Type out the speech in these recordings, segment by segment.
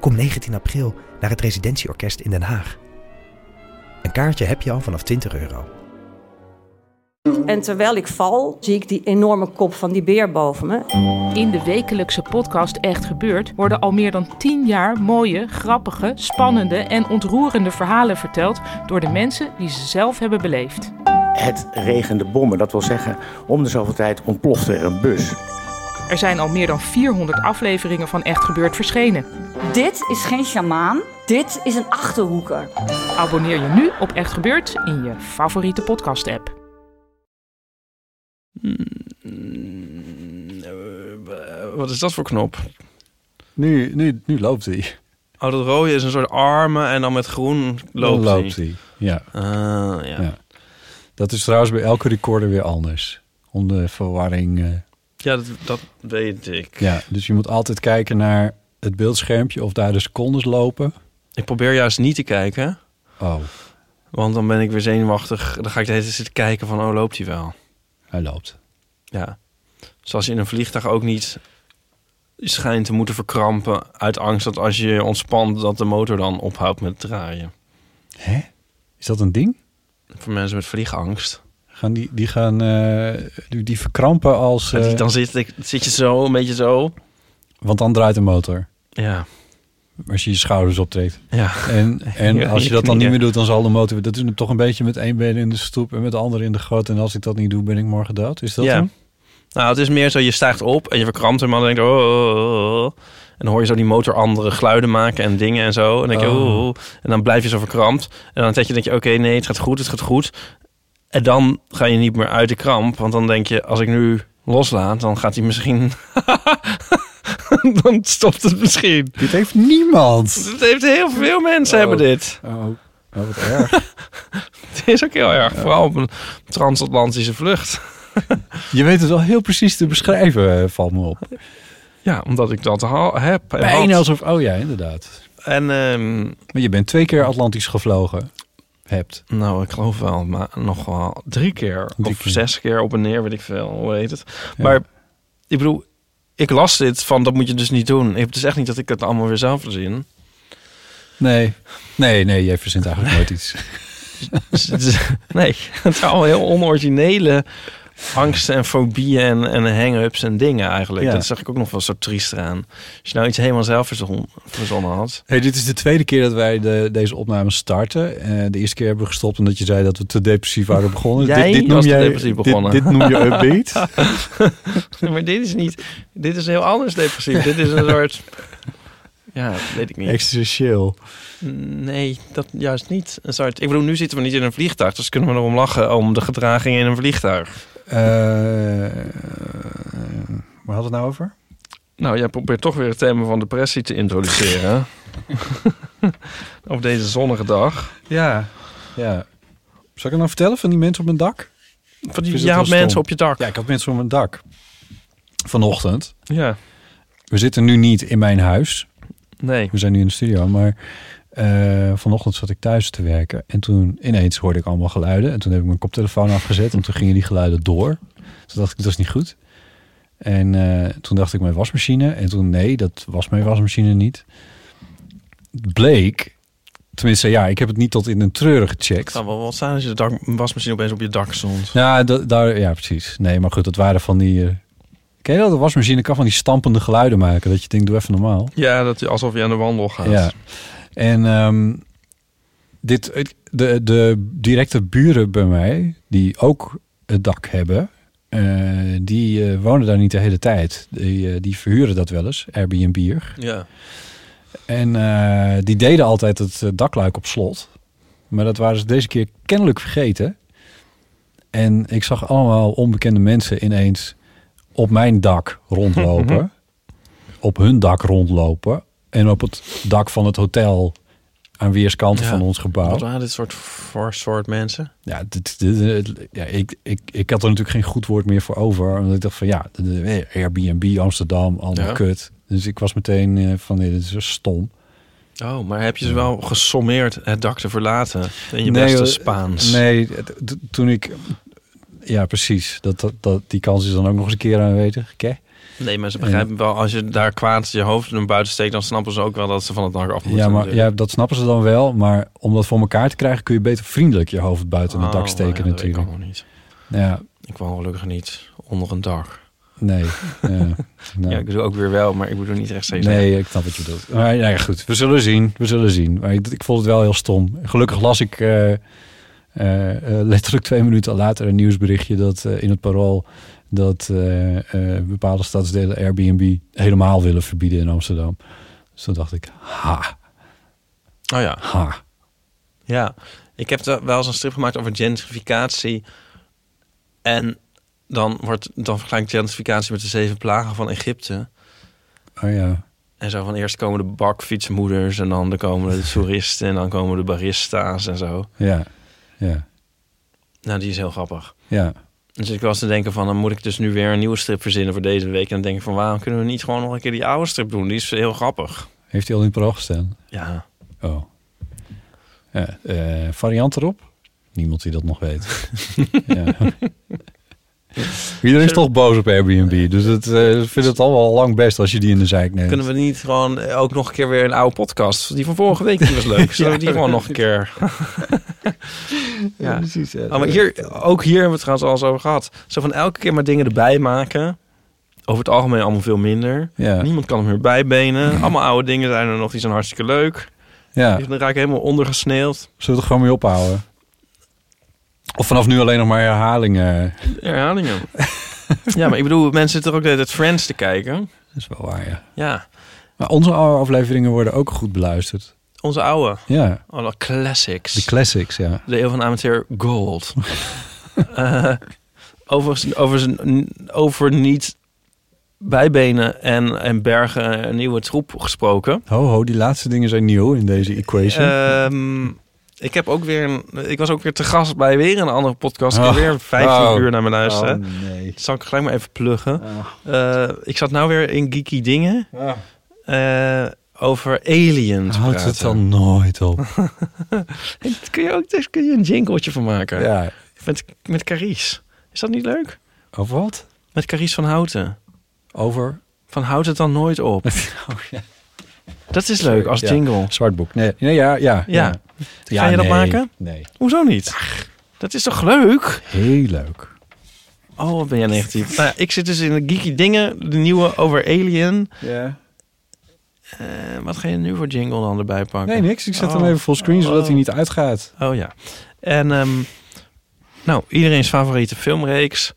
Kom 19 april naar het Residentieorkest in Den Haag. Een kaartje heb je al vanaf 20 euro. En terwijl ik val, zie ik die enorme kop van die beer boven me. In de wekelijkse podcast Echt Gebeurd worden al meer dan 10 jaar mooie, grappige, spannende en ontroerende verhalen verteld door de mensen die ze zelf hebben beleefd. Het regende bommen, dat wil zeggen, om de zoveel tijd ontplofte er een bus. Er zijn al meer dan 400 afleveringen van Echt Gebeurd verschenen. Dit is geen sjamaan, dit is een achterhoeker. Abonneer je nu op Echt Gebeurd in je favoriete podcast-app. Wat is dat voor knop? Nu, nu, nu loopt hij. Oh, dat rode is een soort armen en dan met groen loopt, Dan hij. loopt hij. Ja. Ah, ja. Ja. Dat is trouwens bij elke recorder weer anders. Om de verwarring. eh, Ja, dat, dat weet ik. ja, dus je moet altijd kijken naar het beeldschermpje of daar de secondes lopen. Ik probeer juist niet te kijken, Oh, want dan ben ik weer zenuwachtig. Dan ga ik de hele tijd zitten kijken van, oh, loopt hij wel? hij loopt. Ja. Zoals je in een vliegtuig ook niet schijnt te moeten verkrampen uit angst dat als je je ontspant, dat de motor dan ophoudt met draaien. Hè? Is dat een ding? Voor mensen met vliegangst. Gaan die, die gaan eh, die, die verkrampen als. Eh, dan zit, ik, zit je zo, een beetje zo. want dan draait de motor. Ja, Als je je schouders optrekt. ja. En, en als je dat dan niet meer doet, dan zal de motor... Dat is toch een beetje met één been in de stoep en met de andere in de goot. En als ik dat niet doe, ben ik morgen dood. Is dat ja. hem? Nou, het is meer zo, je stijgt op en je verkrampt hem en dan denk je, oh, oh, oh, oh. En dan hoor je zo die motor andere geluiden maken en dingen en zo. En dan denk je, oh. En dan blijf je zo verkrampt. En dan denk je, denk je oké, nee, het gaat goed, het gaat goed. En dan ga je niet meer uit de kramp. Want dan denk je, als ik nu loslaat, dan gaat hij misschien... dan stopt het misschien. Dit heeft niemand. Het heeft heel veel mensen Oh. hebben dit. Oh, oh wat erg. Het is ook heel erg. Vooral op een transatlantische vlucht. Je weet het wel heel precies te beschrijven, eh, valt me op. Ja, omdat ik dat heb. Bijna alsof... Oh ja, inderdaad. En ehm, Maar je bent twee keer Atlantisch gevlogen. Hebt. Nou, ik geloof wel, maar nog wel drie keer Drie of keer. zes keer op en neer, weet ik veel, hoe heet het. Ja. Maar ik bedoel, ik las dit van dat moet je dus niet doen. Het is echt niet dat ik het allemaal weer zelf verzin. Nee. Nee, nee, jij verzint eigenlijk nooit iets. Dus nee, het zijn allemaal heel onoriginele angsten en fobieën en, en hang-ups en dingen eigenlijk. Ja. Dat zeg ik ook nog wel zo triest aan. Als je nou iets helemaal zelf verzon, verzonnen had. Hey, dit is de tweede keer dat wij de, deze opname starten. Eh, de eerste keer hebben we gestopt omdat je zei dat we te depressief waren begonnen. Jij dit, dit was te jij, depressief begonnen. Dit, noem je upbeat. maar dit is niet, dit is heel anders depressief. dit is een soort, ja, weet ik niet. Existentieel. Nee, dat juist niet. Een soort, ik bedoel, nu zitten we niet in een vliegtuig, dus kunnen we erom lachen om de gedraging in een vliegtuig. Eh, waar hadden we het nou over? Nou, jij probeert toch weer het thema van depressie te introduceren. op deze zonnige dag. Ja. ja. Zal ik het nou vertellen van die mensen op mijn dak? Van die, had mensen stom? op je dak. Ja, ik had mensen op mijn dak. Vanochtend. Ja, We zitten nu niet in mijn huis. nee. We zijn nu in de studio, maar eh, vanochtend zat ik thuis te werken. En toen ineens hoorde ik allemaal geluiden. En toen heb ik mijn koptelefoon afgezet. En toen gingen die geluiden door. Toen dacht ik, dat is niet goed. En eh, toen dacht ik mijn wasmachine. En toen, nee, dat was mijn wasmachine niet. Bleek, tenminste ja, ik heb het niet tot in een treuren gecheckt. Het zou wel wat zijn als je de dak, wasmachine opeens op je dak stond. Ja, da- daar, ja, precies. Nee, maar goed, dat waren van die... eh, ken je dat? De wasmachine kan van die stampende geluiden maken. Dat je denkt, doe even normaal. Ja, dat je alsof je aan de wandel gaat. Ja. En ehm, dit, de, de directe buren bij mij, die ook het dak hebben, eh, die eh, wonen daar niet de hele tijd. Die, eh, die verhuren dat wel eens, Airbnb. ja. En die deden altijd het dakluik op slot. Maar dat waren ze deze keer kennelijk vergeten. En ik zag allemaal onbekende mensen ineens op mijn dak rondlopen. op hun dak rondlopen. En op het dak van het hotel aan weerskanten Ja. van ons gebouw. Wat waren dit soort voor soort mensen? Ja, dit, dit- dit- ja ik, ik, ik had er natuurlijk geen goed woord meer voor over. Omdat ik dacht van ja, Airbnb Amsterdam, allemaal Ja. kut. Dus ik was meteen eh, van nee, dit is stom. Oh, maar heb je ze wel gesommeerd het dak te verlaten in je Nee, beste hoor. Spaans? Nee, toen ik... Ja, precies. Dat, dat, dat, die kans is dan ook nog eens een keer aanwezig. Oké. Nee, maar ze begrijpen wel, als je daar kwaad je hoofd naar buiten steekt, dan snappen ze ook wel dat ze van het dak af moeten. Ja, maar natuurlijk. ja, dat snappen ze dan wel. Maar om dat voor elkaar te krijgen... kun je beter vriendelijk je hoofd buiten het Oh, dak steken ja, natuurlijk. Ik, allemaal niet. Ja, ik woon gelukkig niet onder een dak. nee. ja, nou. Ja, ik doe ook weer wel, maar ik bedoel niet rechtstreeks. Nee, ik snap wat je bedoelt. Maar ja, goed, we zullen zien. We zullen zien. Maar ik, ik vond het wel heel stom. Gelukkig las ik eh, eh, eh, letterlijk twee minuten later een nieuwsberichtje dat in het parool dat eh, eh, bepaalde stadsdelen Airbnb helemaal willen verbieden in Amsterdam. Dus toen dacht ik, ha, Oh ja. ha. Ja, ik heb wel eens een strip gemaakt over gentrificatie. En dan wordt dan vergelijk ik gentrificatie met de zeven plagen van Egypte. Oh ja, En zo van eerst komen de bakfietsmoeders en dan komen de toeristen en dan komen de barista's en zo. ja, ja, Nou, die is heel grappig. ja. Dus ik was te denken van, dan moet ik dus nu weer een nieuwe strip verzinnen voor deze week. En dan denk ik van, waarom kunnen we niet gewoon nog een keer die oude strip doen? Die is heel grappig. Heeft hij al in het parool gestaan? Ja, Oh. Ja, eh, variant erop? Niemand die dat nog weet. ja. Iedereen is toch boos op Airbnb. Dus het, eh, ik vind het al wel lang best als je die in de zijk neemt. kunnen we niet gewoon eh, ook nog een keer weer een oude podcast? Die van vorige week, die was leuk. Zullen we die gewoon nog een keer... ja. precies. ja. Oh, maar hier, ook hier hebben we het trouwens al eens over gehad. Zo van elke keer maar dingen erbij maken. Over het algemeen allemaal veel minder. Ja, Niemand kan hem meer bijbenen. Allemaal oude dingen zijn er nog. Die zijn hartstikke leuk. ja. Dan raak ik helemaal ondergesneeuwd. Zullen we er gewoon mee ophouden? Of vanaf nu alleen nog maar herhalingen. Herhalingen. ja, maar ik bedoel, mensen zitten er ook de hele tijd Friends te kijken. Dat is wel waar, ja. Ja, Maar onze oude afleveringen worden ook goed beluisterd. onze oude. Ja, Alle classics. de classics, ja. De eeuw van amateur Gold. Eh, over, z'n- over, z'n- over niet bijbenen en, en bergen een nieuwe troep gesproken. Ho, ho, die laatste dingen zijn nieuw in deze equation. Ehm, ik heb ook weer een, ik was ook weer te gast bij weer een andere podcast. Ik Oh. heb weer 15 Oh. uur naar luisteren. oh, nee. Dat zal ik gelijk maar even pluggen. Eh, ik zat nou weer in geeky dingen eh, over aliens Houdt praten. het dan nooit op. Kun je ook daar kun je een jingletje van maken. ja. Met, met Carice. Is dat niet leuk? Over wat? Met Carice van Houten. Over? Van houd het dan nooit op. oh, ja. Dat is leuk als Ja. jingle. Zwartboek. Nee, nee ja, ja. Ja. Ga je dat nee, maken? Nee. Hoezo niet? Dat is toch leuk? Heel leuk. Oh, wat ben jij negatief. Nou ja, ik zit dus in de geeky dingen. De nieuwe over Alien. Ja. Eh, wat ga je nu voor jingle dan erbij pakken? Nee, niks. Ik zet Oh. hem even fullscreen, zodat Oh. hij niet uitgaat. Oh ja. En ehm, nou, iedereen's favoriete filmreeks.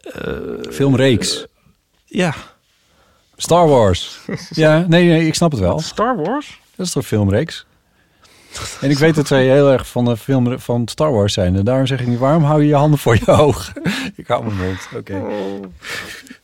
Eh, Filmreeks. ja. Star Wars. ja, nee, nee, ik snap het wel. Star Wars? Dat is toch een filmreeks? En ik weet dat wij heel erg van de film van Star Wars zijn. En daarom zeg ik niet, waarom hou je je handen voor je ogen? ik hou mijn mond, oké.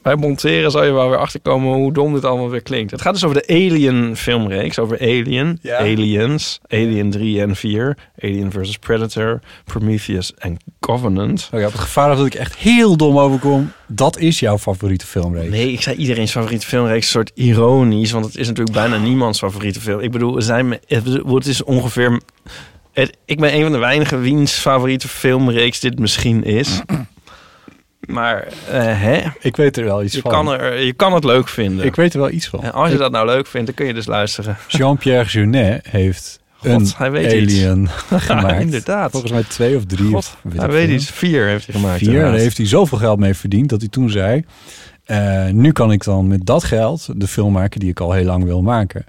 Bij monteren zal je wel weer achterkomen hoe dom dit allemaal weer klinkt. Het gaat dus over de Alien filmreeks. Over Alien, Ja. Aliens, Alien 3 en 4, Alien vs. Predator, Prometheus en Covenant. Oh ja, op het gevaar dat ik echt heel dom overkom. Dat is jouw favoriete filmreeks. Nee, ik zei iedereen's favoriete filmreeks een soort ironisch, want het is natuurlijk bijna niemands favoriete film. Ik bedoel, zijn, het is ongeveer... Het, ik ben een van de weinigen wiens favoriete filmreeks dit misschien is. Maar eh, hè, Ik weet er wel iets je van. kan, er, je kan het leuk vinden. Ik weet er wel iets van. En als je Ik- dat nou leuk vindt, dan kun je dus luisteren. Jean-Pierre Jeunet heeft God, een hij weet iets. alien gemaakt. inderdaad. Volgens mij twee of drie. God, of, weet Hij weet veel. iets. Vier heeft hij gemaakt. Vier. Daar heeft hij zoveel geld mee verdiend dat hij toen zei... eh, nu kan ik dan met dat geld de film maken die ik al heel lang wil maken.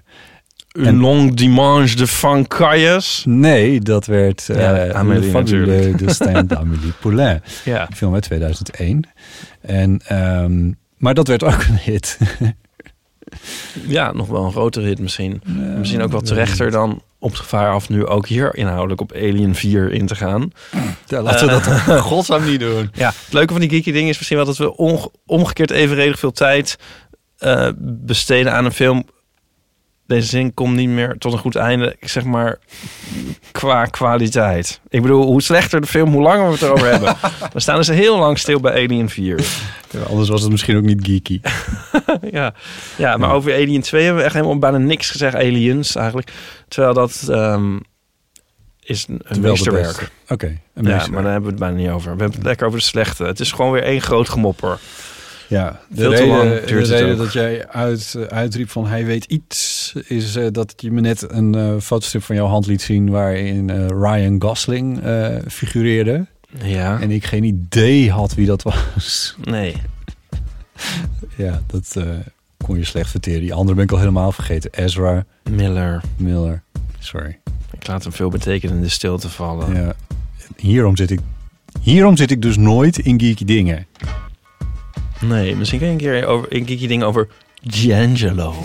Een long dimanche de Fancailles. Nee, dat werd eh Ja, Amélie Le Fabuleux natuurlijk. Destin d'Amélie Poulain. Ja. Film uit 2001. En, ehm, maar dat werd ook een hit. ja, nog wel een grotere hit misschien. misschien ook wel terechter dan op het gevaar af nu ook hier inhoudelijk op Alien 4 in te gaan. Ja, laten we dat in godsnaam niet doen. Ja, het leuke van die geeky dingen is misschien wel dat we omgekeerd evenredig veel tijd eh, besteden aan een film deze zin komt niet meer tot een goed einde. Zeg maar qua kwaliteit. Ik bedoel, hoe slechter de film, hoe langer we het erover hebben. We staan dus heel lang stil bij Alien 4. Ja, anders was het misschien ook niet geeky. ja. ja, maar Ja. over Alien 2 hebben we echt helemaal bijna niks gezegd. Aliens eigenlijk. Terwijl dat ehm, is een, Terwijl meesterwerk. Oké, Ja, maar daar hebben we het bijna niet over. We hebben het lekker over de slechte. Het is gewoon weer één groot gemopper. Ja, de Veel te reden, lang de reden dat jij uit, uitriep van hij weet iets... is eh, dat je me net een eh, fotostrip van jouw hand liet zien... waarin eh, Ryan Gosling figureerde. Ja. En ik geen idee had wie dat was. Nee. ja, dat kon je slecht verteren. Die andere ben ik al helemaal vergeten. Ezra Miller. Miller. Sorry. Ik laat hem veel betekenende stilte vallen. Ja. Hierom zit ik... Hierom zit ik dus nooit in geeky dingen. Nee, misschien kun je een keer over, een keertje ding over D'Angelo.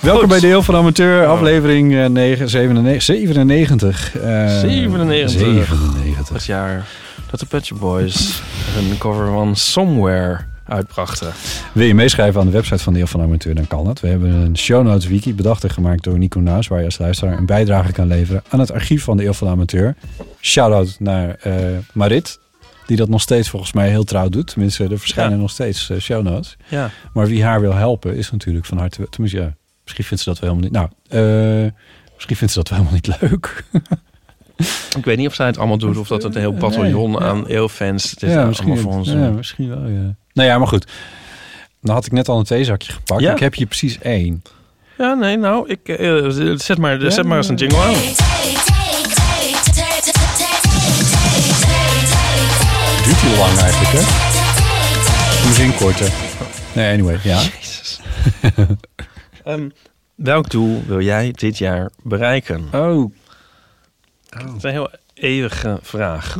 Welkom bij Deel van Amateur, aflevering eh, 9, 97. 97. eh, 97. 97. Het jaar dat de Shop Boys een cover van Somewhere uitbrachten. Wil je meeschrijven aan de website van Deel van Amateur, dan kan dat. We hebben een show notes wiki bedacht en gemaakt door Nico Naas... waar je als luisteraar een bijdrage kan leveren aan het archief van de Deel van Amateur. Shout-out naar eh, Marit, die dat nog steeds volgens mij heel trouw doet. Tenminste, er verschijnen Ja. nog steeds eh, show notes. Ja. Maar wie haar wil helpen is natuurlijk van harte... Tenminste, ja, misschien vindt ze dat wel helemaal niet... Nou, eh, misschien vindt ze dat wel helemaal niet leuk. Ik weet niet of zij het allemaal doet of dat het een heel bataljon Nee, ja. aan eeuwfans het is ja, allemaal misschien, voor ons. ja, misschien wel, ja. Nou ja, maar goed. Dan had ik net al een theezakje gepakt. Ja. Ik heb hier precies één. Ja, nee, nou, ik eh, zet, maar, Ja. zet maar eens een jingle aan. Duurt heel lang eigenlijk, hè? Misschien korter. Nee, anyway, ja. Jezus. Ehm, welk doel wil jij dit jaar bereiken? Oh, Dat is een heel eeuwige vraag.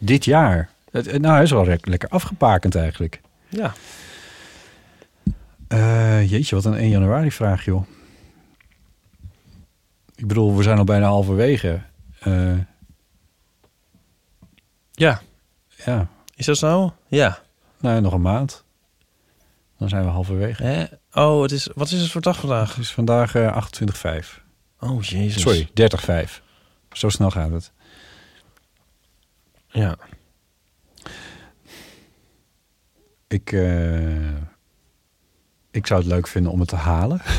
dit jaar. Het, het- nou, hij is wel lekker afgepakend eigenlijk. Ja. Eh, jeetje, wat een 1 januari vraag, joh. Ik bedoel, we zijn al bijna halverwege. Eh, Ja. ja, Is dat zo? Ja. nou, nog een maand. Dan zijn we halverwege. Hè? Oh, het is, wat is het voor dag vandaag? Het is vandaag eh 28,5. Oh, jezus. Sorry, 30,5. Zo snel gaat het. Ja. Ik, eh, ik zou het leuk vinden om het te halen.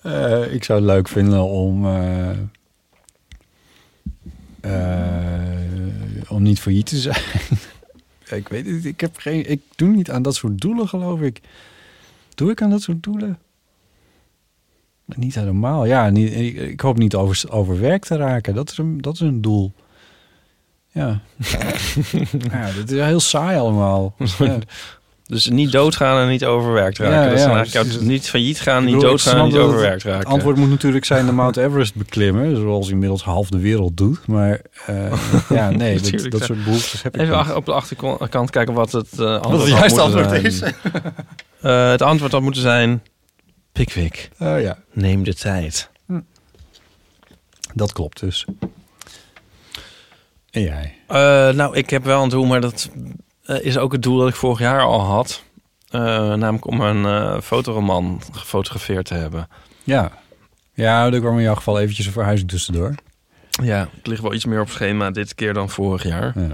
Eh, ik zou het leuk vinden om, eh, om niet failliet te zijn. ik weet het, ik heb geen, ik doe niet aan dat soort doelen, geloof ik. Doe ik aan dat soort doelen? Niet helemaal. Ja, niet, ik, hoop niet over, overwerkt te raken. Dat is een, dat is een doel. Ja. ja, dat is heel saai allemaal. Ja. Dus niet doodgaan en niet overwerkt raken. Ja, dat is ja, eigenlijk dus- niet failliet gaan, niet bedoel, doodgaan en niet overwerkt raken. Het antwoord moet natuurlijk zijn de Mount Everest beklimmen, zoals inmiddels half de wereld doet. Maar eh, ja, nee, dat, soort behoeftes heb ik Even niet. op de achterkant kijken wat het eh, antwoord Wat het had juiste antwoord zijn. is. Eh, het antwoord had moeten zijn... Pickwick, Oh ja, neem de tijd. dat klopt dus. En jij? Eh, nou, ik heb wel een doel, maar dat eh, is ook het doel dat ik vorig jaar al had. Eh, namelijk om een fotoroman gefotografeerd te hebben. Ja. Ja, er kwam in jouw geval eventjes een verhuizing tussendoor. Ja, het ligt wel iets meer op schema dit keer dan vorig jaar. Ja,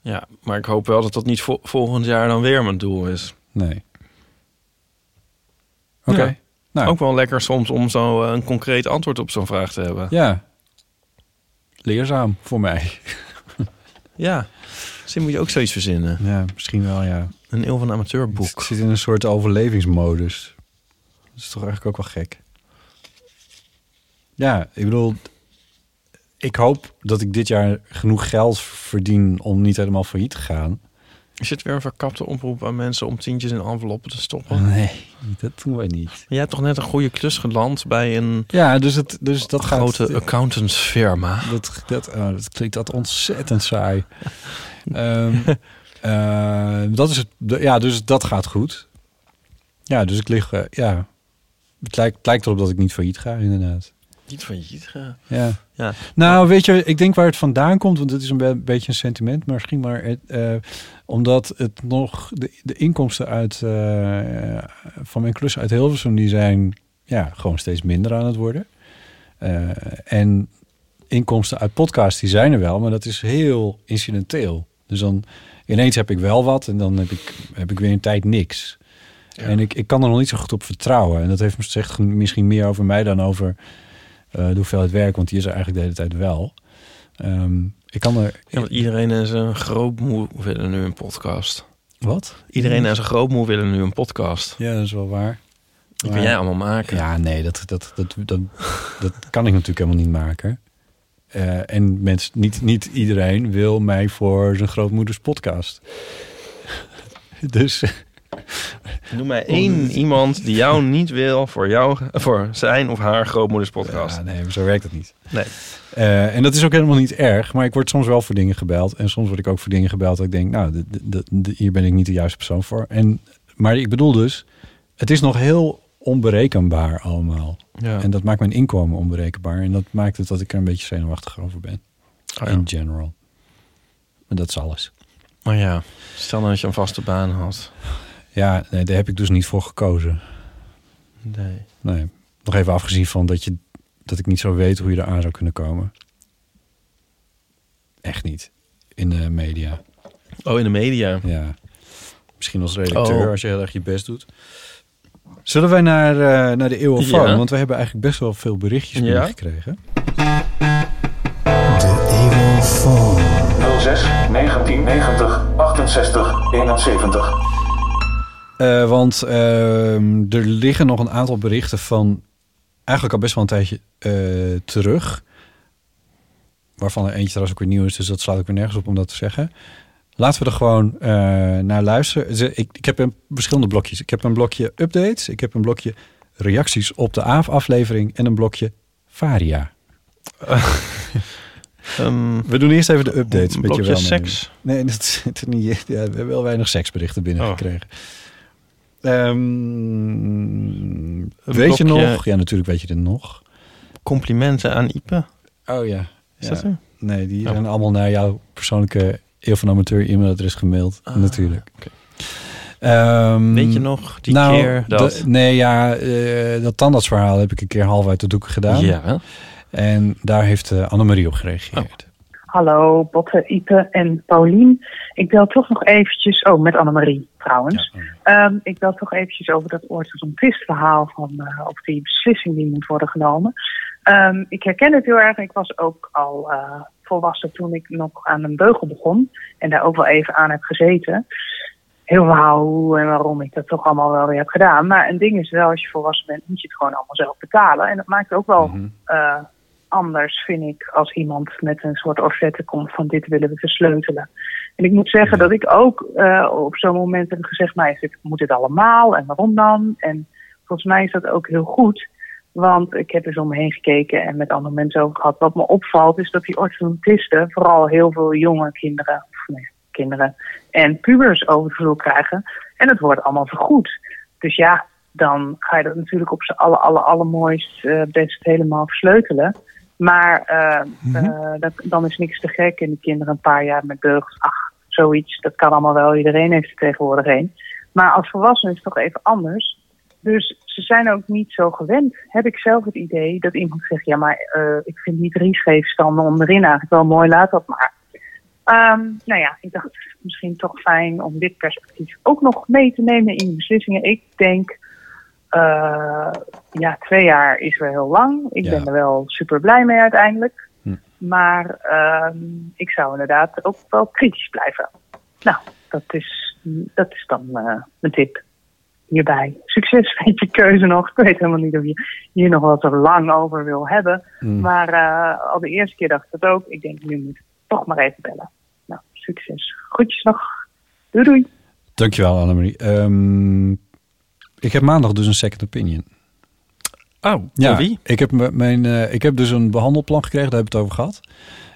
Ja, maar ik hoop wel dat dat niet vo- volgend jaar dan weer mijn doel is. nee. Oké. Ja. Nou, Ook wel lekker soms om zo een concreet antwoord op zo'n vraag te hebben. ja. Leerzaam voor mij. Ja, misschien moet je ook zoiets verzinnen. Ja, misschien wel, ja. Een eeuw van amateurboek. zit in een soort overlevingsmodus. Dat is toch eigenlijk ook wel gek. Ja, ik bedoel... Ik hoop dat ik dit jaar genoeg geld verdien om niet helemaal failliet te gaan. Is het weer een verkapte oproep aan mensen om tientjes in enveloppen te stoppen? Nee, dat doen wij niet. Jij hebt toch net een goede klus geland bij een Ja, dus, het, dus dat grote gaat... accountantsfirma. Dat, dat, oh, dat klinkt dat ontzettend saai. Ehm, eh, dat is het. Ja, dus dat gaat goed. Ja, dus ik lig. eh, ja, het, lijkt, het lijkt erop dat ik niet failliet ga, inderdaad. Niet failliet gaan. Ja. Ja. Nou, weet je, ik denk waar het vandaan komt, want het is een be- beetje een sentiment, maar misschien maar het, eh, omdat het nog de, de inkomsten uit eh, van mijn klus uit Hilversum die zijn ja gewoon steeds minder aan het worden. Eh, en inkomsten uit podcast die zijn er wel, maar dat is heel incidenteel. Dus dan ineens heb ik wel wat en dan heb ik, heb ik weer een tijd niks. En ik, ik kan er nog niet zo goed op vertrouwen. En dat heeft zegt misschien meer over mij dan over eh, de hoeveelheid werk, want die is er eigenlijk de hele tijd wel. Ehm, ik kan er. Ja, want iedereen en zijn grootmoe willen nu een podcast. Wat? Iedereen en zijn grootmoe willen nu een podcast. Ja, dat is wel waar. Die kun jij allemaal maken. Ja, nee, dat, dat, dat, dat, dat kan ik natuurlijk helemaal niet maken. Eh, en mensen, niet, niet iedereen wil mij voor zijn grootmoeders podcast. dus Noem mij één iemand die jou niet wil voor, jou, voor zijn of haar grootmoeders podcast. Ja, nee, maar zo werkt het niet. Nee. Eh, en dat is ook helemaal niet erg. Maar ik word soms wel voor dingen gebeld. En soms word ik ook voor dingen gebeld dat ik denk... nou, de, de, de- hier ben ik niet de juiste persoon voor. En, maar ik bedoel dus... het is nog heel onberekenbaar allemaal. Ja. En dat maakt mijn inkomen onberekenbaar. En dat maakt het dat ik er een beetje zenuwachtig over ben. Oh ja. In general. En dat is alles. Maar ja, stel nou dat je een vaste baan had. Ja, nee, daar heb ik dus niet voor gekozen. Nee. Nee. Nog even afgezien van dat, je, dat ik niet zo weet hoe je er aan zou kunnen komen. Echt niet. In de media. Oh, in de media. Ja. Misschien als redacteur, Oh. als je heel erg je best doet. Zullen wij naar, eh, naar de eeuwofoon? Ja. Want we hebben eigenlijk best wel veel berichtjes Ja. binnengekregen. 06 1990 68 71. Eh, want ehm, er liggen nog een aantal berichten van eigenlijk al best wel een tijdje eh, terug. Waarvan er eentje trouwens ook weer nieuw is, dus dat slaat ik weer nergens op om dat te zeggen. Laten we er gewoon eh, naar luisteren. Ik, ik heb een, verschillende blokjes. Ik heb een blokje updates, ik heb een blokje reacties op de AF aflevering en een blokje Varia. Ehm, We doen eerst even de updates. Een met je blokje welnemen. seks? Nee, dat niet. Ja, we hebben wel weinig seksberichten Oh. Ehm, weet je nog? Ja, natuurlijk weet je het nog. complimenten aan Ipe. Oh ja. Is Ja. dat er? Nee, die Oh. zijn allemaal naar jouw persoonlijke Eeuw van Amateur e-mailadres gemaild. Ah, natuurlijk. Ehm, Weet je nog die nou, keer dat... nee, ja, eh, dat tandartsverhaal heb ik een keer half uit de doeken gedaan. Ja. En daar heeft eh, Annemarie op gereageerd. Hallo, Botte, Ipe en Paulien. Ik bel toch nog eventjes, oh, met Annemarie trouwens. Ehm, ik bel toch eventjes over dat orthodontistverhaal van eh of die beslissing die moet worden genomen. Ehm, ik herken het heel erg. Ik was ook al eh, volwassen toen ik nog aan een beugel begon. En daar ook wel even aan heb gezeten. Heel verhaal hoe en waarom ik dat toch allemaal wel weer heb gedaan. Maar een ding is wel, als je volwassen bent, moet je het gewoon allemaal zelf betalen. En dat maakt ook wel eh, anders, vind ik, als iemand met een soort offerte komt van dit willen we versleutelen. En ik moet zeggen dat ik ook eh, op zo'n moment heb gezegd, nou, dit, moet dit allemaal en waarom dan? En volgens mij is dat ook heel goed, want ik heb eens om me heen gekeken en met andere mensen over gehad. Wat me opvalt is dat die orthodontisten vooral heel veel jonge kinderen, of nee, kinderen en pubers over de krijgen. En het wordt allemaal vergoed. Dus ja, dan ga je dat natuurlijk op z'n alle, alle, allermooist eh, best helemaal versleutelen. Maar eh, eh, dat, dan is niks te gek. En de kinderen een paar jaar met beugels, ach, zoiets, dat kan allemaal wel. Iedereen heeft er tegenwoordig een. Maar als volwassenen is het toch even anders. Dus ze zijn ook niet zo gewend. Heb ik zelf het idee dat iemand zegt: Ja, maar eh, ik vind die drie scheefstanden onderin eigenlijk wel mooi, laat dat maar. Ehm, nou ja, ik dacht misschien toch fijn om dit perspectief ook nog mee te nemen in de beslissingen. Ik denk, eh, ja, twee jaar is wel heel lang. Ik Ja. ben er wel super blij mee uiteindelijk. Hm. Maar ehm, ik zou inderdaad ook wel kritisch blijven. Nou, dat is, dat is dan eh, mijn tip hierbij. Succes met je keuze nog. Ik weet helemaal niet of je hier nog wel zo lang over wil hebben. Hmm. Maar eh, al de eerste keer dacht ik dat ook. Ik denk, nu moet ik toch maar even bellen. Nou, succes. Groetjes nog. Doei doei. Dankjewel, Annemarie. Ehm, ik heb maandag dus een second opinion. Oh, Ja, wie? Ik heb, mijn, eh, ik heb dus een behandelplan gekregen, daar heb ik het over gehad.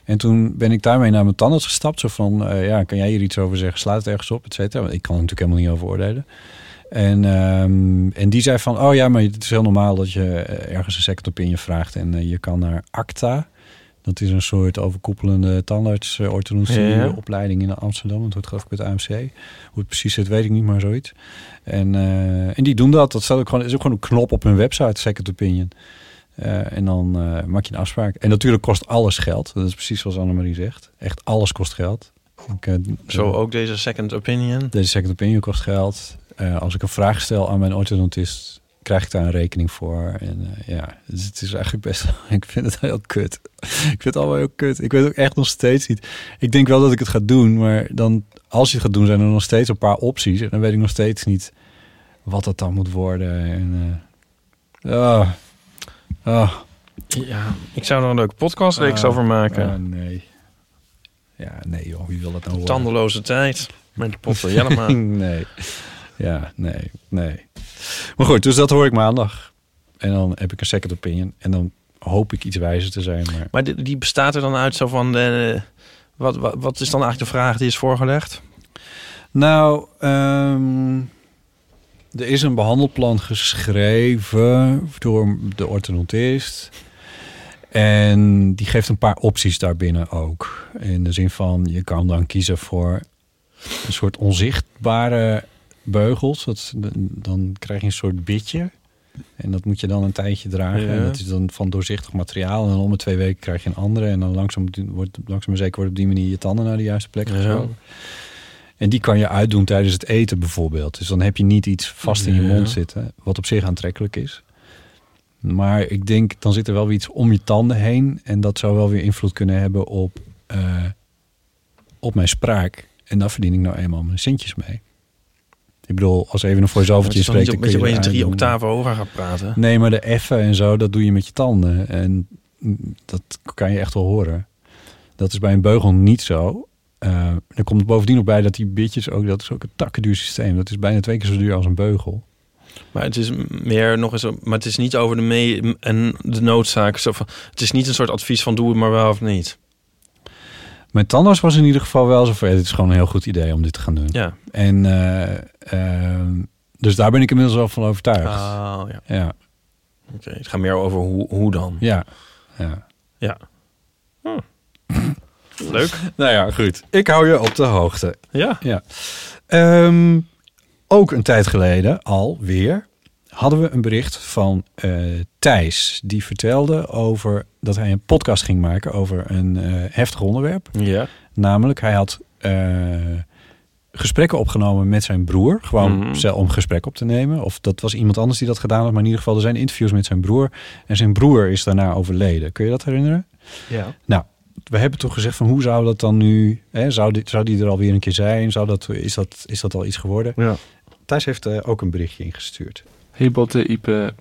En toen ben ik daarmee naar mijn tandarts gestapt. Zo van, eh, ja, kan jij hier iets over zeggen? Slaat het ergens op, et cetera? Want ik kan er natuurlijk helemaal niet over oordelen. En, ehm, en die zei van, oh ja, maar het is heel normaal dat je eh, ergens een second opinion vraagt. En je kan naar ACTA. Dat is een soort overkoepelende tandarts-orthodontie-opleiding in Amsterdam. Het wordt geloof ik bij het AMC. Hoe het precies zit, weet ik niet, maar zoiets. En, eh, en die doen dat. Dat staat ook gewoon, is ook gewoon een knop op hun website, second opinion. Eh, en dan eh, maak je een afspraak. En natuurlijk kost alles geld. Dat is precies zoals Annemarie zegt. Echt alles kost geld. Ik, eh, Zo ook deze second opinion. Deze second opinion kost geld. Eh, als ik een vraag stel aan mijn orthodontist, krijg ik daar een rekening voor. En eh, ja, dus het is eigenlijk best... ik vind het heel kut. ik vind het allemaal heel kut. Ik weet ook echt nog steeds niet... Ik denk wel dat ik het ga doen, maar dan... Als je het gaat doen, zijn er nog steeds een paar opties. En dan weet ik nog steeds niet wat dat dan moet worden. En, eh, ah. Ah. Ja, ik zou er een leuke podcastreeks Ah, over maken. nee. Ja, nee joh, wie wil dat nou horen? Tandeloze tijd. Met Potter Jellema. nee. Ja, nee, nee. Maar goed, dus dat hoor ik maandag. En dan heb ik een second opinion. En dan hoop ik iets wijzer te zijn. Maar Maar die, die bestaat er dan uit zo van... De, wat, wat, wat is dan eigenlijk de vraag die is voorgelegd? Nou, ehm, er is een behandelplan geschreven door de orthodontist. En die geeft een paar opties daarbinnen ook. In de zin van, je kan dan kiezen voor een soort onzichtbare beugels. Dat, dan krijg je een soort bitje. En dat moet je dan een tijdje dragen. Ja. En dat is dan van doorzichtig materiaal. En dan om de twee weken krijg je een andere. En dan langzaam, wordt, langzaam maar zeker wordt op die manier je tanden naar de juiste plek Ja. geschoven. En die kan je uitdoen tijdens het eten bijvoorbeeld. Dus dan heb je niet iets vast in je Ja. mond zitten, wat op zich aantrekkelijk is. Maar ik denk, dan zit er wel weer iets om je tanden heen. En dat zou wel weer invloed kunnen hebben op, eh, op mijn spraak. En daar verdien ik nou eenmaal mijn centjes mee. Ik bedoel, als even een voice-overtje toch niet spreekt... dan dat je kun opeens drie octaven hoger gaat praten. Nee, maar de effen en zo, dat doe je met je tanden. En dat kan je echt wel horen. Dat is bij een beugel niet zo. Eh er komt bovendien nog bij dat die bitjes ook, dat is ook een takkenduur systeem. Dat is bijna twee keer zo duur als een beugel. Maar het is meer nog eens... Maar het is niet over de mee en de noodzaak. Zo van, het is niet een soort advies van doe het maar wel of niet. Mijn tandarts was in ieder geval wel zo van, "Ja, dit is gewoon een heel goed idee om dit te gaan doen. Ja. En eh, ehm, dus daar ben ik inmiddels wel van overtuigd. Oh, ja. Ja, Oké, het gaat meer over hoe, hoe dan. ja, ja. Ja. Hm. Leuk. Nou ja, goed. Ik hou je op de hoogte. Ja. Ja. Ehm, ook een tijd geleden alweer hadden we een bericht van eh, Thijs. Die vertelde over dat hij een podcast ging maken over een eh, heftig onderwerp. Ja. Namelijk, hij had eh, gesprekken opgenomen met zijn broer. Gewoon zelf om gesprek op te nemen. Of dat was iemand anders die dat gedaan had. Maar in ieder geval, er zijn interviews met zijn broer. En zijn broer is daarna overleden. Kun je dat herinneren? Ja. Nou, we hebben toen gezegd van hoe zou dat dan nu... Hè, zou, die, zou die er alweer een keer zijn? Zou dat, is, dat, is dat al iets geworden? Ja. Thijs heeft ook een berichtje ingestuurd. Hey Botte, Ipe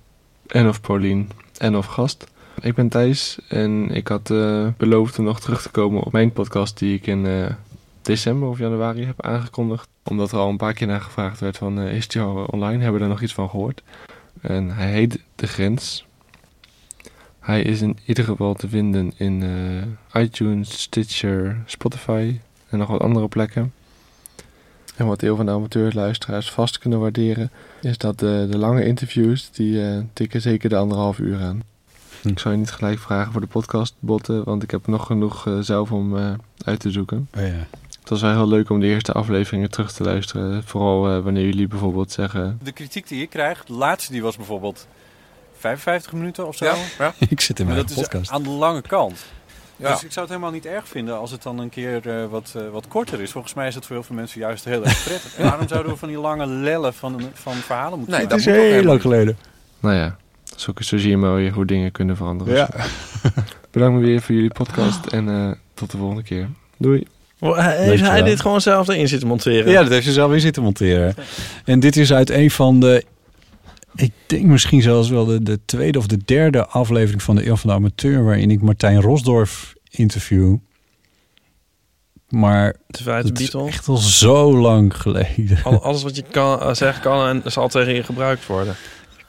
en of Paulien en of gast. Ik ben Thijs en ik had eh, beloofd om nog terug te komen op mijn podcast die ik in eh, december of januari heb aangekondigd. Omdat er al een paar keer naar gevraagd werd van eh, is die online? Hebben we er nog iets van gehoord? En hij heet De Grens. Hij is in ieder geval te vinden in iTunes, Stitcher, Spotify en nog wat andere plekken. En wat heel van de amateurluisteraars vast kunnen waarderen, is dat de, de lange interviews, die eh, tikken zeker de anderhalf uur aan. Hm. Ik zou je niet gelijk vragen voor de podcast, Botten, want ik heb nog genoeg eh, zelf om eh, uit te zoeken. Oh ja. Het was wel heel leuk om de eerste afleveringen terug te luisteren. Vooral eh, wanneer jullie bijvoorbeeld zeggen... De kritiek die ik krijg, de laatste die was bijvoorbeeld 55 minuten of zo. Ja, ja. Ik zit in Maar mijn dat is podcast. aan de lange kant. Ja. Dus ik zou het helemaal niet erg vinden als het dan een keer eh, wat, eh, wat korter is. Volgens mij is het voor heel veel mensen juist heel erg prettig. Waarom zouden we van die lange lellen van, van verhalen moeten Nee, maken? dat Het is heel lang geleden. Nou ja, zo, zo zie je maar weer hoe dingen kunnen veranderen. Ja. Bedankt weer voor jullie podcast en eh, tot de volgende keer. Doei. Heeft hij dit gewoon zelf erin zitten monteren? Ja, dat heeft ze zelf weer zitten monteren. En dit is uit een van de... Ik denk misschien zelfs wel de, de tweede of de derde aflevering van de Eeuw van de Amateur... waarin ik Martijn Rosdorf interview. Maar Het is echt al zo lang geleden. Al- Alles wat je kan, eh, zeggen kan en zal tegen je gebruikt worden.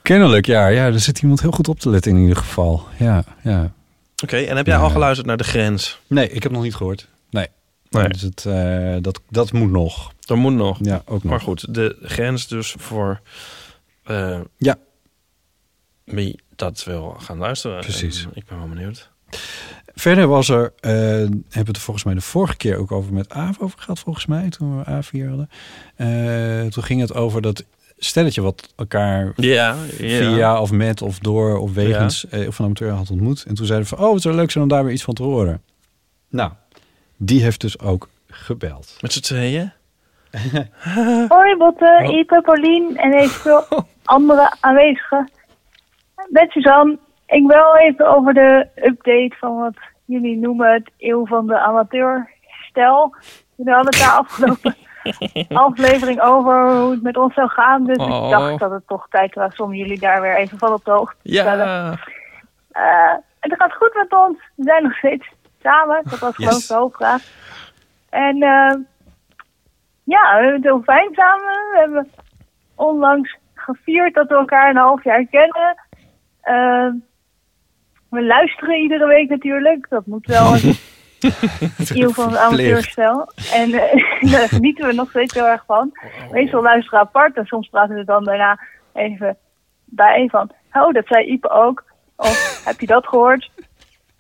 Kennelijk, ja. ja. Er zit iemand heel goed op te letten in ieder geval. Ja, ja. Oké, en heb jij Ja. al geluisterd naar De Grens? Nee, ik heb nog niet gehoord. Nee. Nee. Dus het, eh, dat, dat moet nog. Dat moet nog. Ja, ook nog. Maar goed, de grens dus voor eh, Ja. wie dat wil gaan luisteren. Precies. En ik ben wel benieuwd. Verder was er, eh, hebben we het volgens mij de vorige keer ook over met Aaf over gehad, volgens mij, toen we Aaf hier hadden. Eh, toen ging het over dat stelletje wat elkaar Ja, ja. via of met of door of wegens eh, of van amateur had ontmoet. En toen zeiden we van, oh, het zou leuk zijn om daar weer iets van te horen. Nou, die heeft dus ook gebeld. Met z'n tweeën? Hoi Botte, Ipe, Paulien en eventueel andere aanwezigen. Met Suzanne, ik wil even over de update van wat jullie noemen het eeuw van de amateurstel. Jullie hadden het daar afgelopen aflevering over hoe het met ons zou gaan. Dus Oh. ik dacht dat het toch tijd was om jullie daar weer even van op de hoogte te stellen. Ja. Eh, het gaat goed met ons. We zijn nog steeds samen. Dat was gewoon de hoofdvraag. En eh, ja, we hebben het heel fijn samen. We hebben onlangs gevierd dat we elkaar een half jaar kennen. Eh, we luisteren iedere week natuurlijk. Dat moet wel een eeuw van de amateurstijl. En eh, daar genieten we nog steeds heel erg van. Meestal luisteren we apart en soms praten we dan daarna even bij van... Oh, dat zei Ipe ook. Of heb je dat gehoord?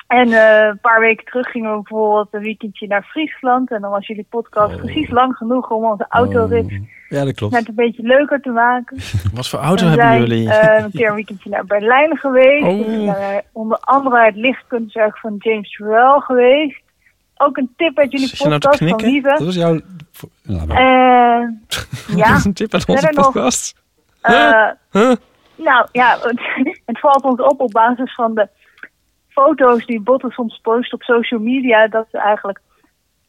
En eh, een paar weken terug gingen we bijvoorbeeld een weekendje naar Friesland. En dan was jullie podcast precies lang genoeg om onze autorit Ja, dat klopt. net een beetje leuker te maken. Wat voor auto hebben zijn, jullie? eh, een keer een weekendje naar Berlijn geweest. Oh. Naar onder andere het lichtkunstwerk van James Turrell geweest. Ook een tip uit jullie nou podcast van? Lieve. Dat was jouw... Nou, maar- Eh, ja. Dat is een tip uit onze nog, podcast. eh, Huh? Nou ja, het, het valt ons op op basis van de foto's die Botten soms post op social media. Dat ze eigenlijk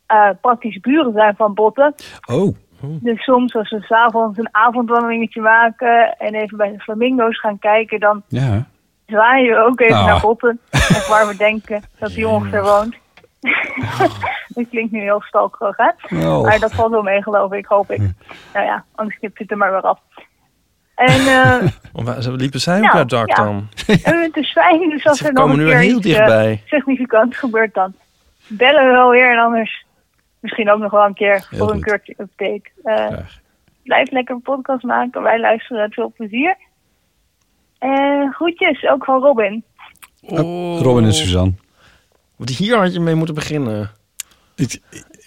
eh, praktisch buren zijn van Botten. Oh, Dus soms als we s'avonds een avondwandelingetje maken en even bij de flamingo's gaan kijken, dan ja. zwaaien we ook even Ah. naar Botten. Waar we denken dat hij ongeveer woont. dat klinkt nu heel stalkerig, hè? Oh. Maar dat valt wel mee, geloof ik, hoop ik. Nou ja, anders knipt het er maar weer af. En eh, Ze liepen zij ook Nou, dak ja. dan? en het is fijn, dus als Ze er nog een keer heel iets eh, dichtbij. significant gebeurt, dan bellen we wel weer. En anders misschien ook nog wel een keer Heel voor een keurtje update. Eh, blijf lekker een podcast maken. Wij luisteren het veel plezier. En groetjes, ook van Robin. Oh. Robin en Suzanne. Want Hier had je mee moeten beginnen. Ik,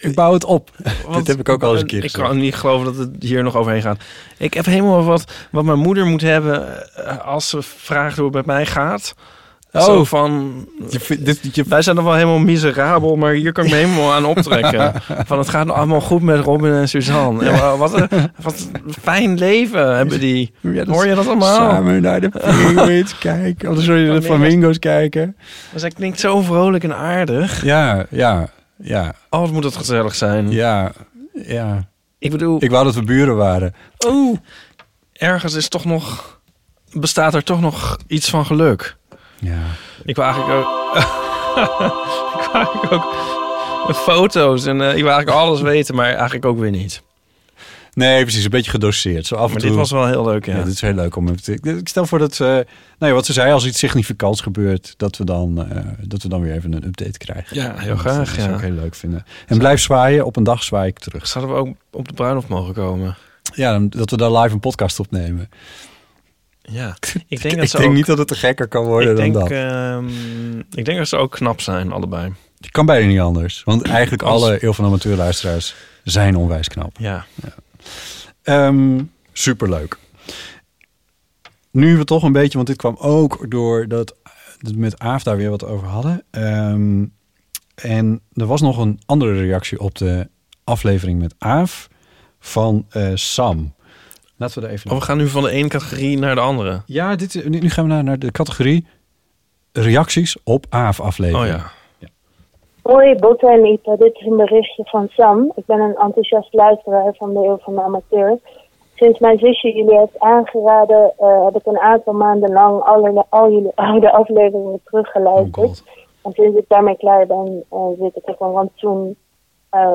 ik bouw het op. Want- Dit heb ik ook al eens een keer Ik gezegd. kan niet geloven dat het hier nog overheen gaat. Ik heb helemaal wat, wat mijn moeder moet hebben eh, als ze vraagt hoe het met mij gaat. Oh. Zo van, Je, vindt- dit, je, wij zijn nog wel helemaal miserabel, maar hier kan ik me helemaal aan optrekken. Van het gaat allemaal goed met Robin en Suzanne. En wa- wat, een, wat een fijn leven hebben die. Ja, dat Hoor je dat allemaal? Samen naar de penguins kijken. Of sorry, de flamingo's kijken. Dus hij klinkt zo vrolijk en aardig. Ja, ja, ja, Oh, wat moet het gezellig zijn. ja, ja. Ik bedoel, Ik wou dat we buren waren. oh, ergens is toch nog, bestaat er toch nog iets van geluk. Ja. Ik wil eigenlijk ook, ik wil eigenlijk ook met foto's en eh, ik wil eigenlijk alles weten, maar eigenlijk ook weer niet. Nee, precies. Een beetje gedoseerd. Zo af en Maar toe. dit was wel heel leuk, ja. Ja, dit is heel leuk om. Ik stel voor dat... eh nou ja, wat ze zei, als iets significants gebeurt... dat we dan, eh, dat we dan weer even een update krijgen. Ja, heel Dat, graag, Dat zou ja. ik heel leuk vinden. En blijf zwaaien. Op een dag zwaai ik terug. Zouden we ook op de bruiloft mogen komen? Ja, dat we daar live een podcast opnemen. Ja, ik denk dat ik denk ook, niet dat het te gekker kan worden ik denk, dan dat. ehm, ik denk dat ze ook knap zijn, allebei. Het kan bijna niet anders. Want eigenlijk alle Eeuw van Amateurluisteraars zijn onwijs knap. Ja. Ehm superleuk. Nu we toch een beetje, want dit kwam ook door dat we met Aaf daar weer wat over hadden. Ehm, en er was nog een andere reactie op de aflevering met Aaf van eh, Sam. Laten we daar even... Oh, we gaan nu van de ene categorie naar de andere. Ja, dit, nu nu gaan we naar, naar de categorie reacties op Aaf aflevering. Oh ja. Hoi Botte en Ipe, dit is een berichtje van Sam. Ik ben een enthousiast luisteraar van de Eeuw van de Amateur. Sinds mijn zusje jullie heeft aangeraden, eh, heb ik een aantal maanden lang alle, al jullie oude afleveringen teruggeluisterd. en sinds ik daarmee klaar ben, eh, zit ik op een rantsoen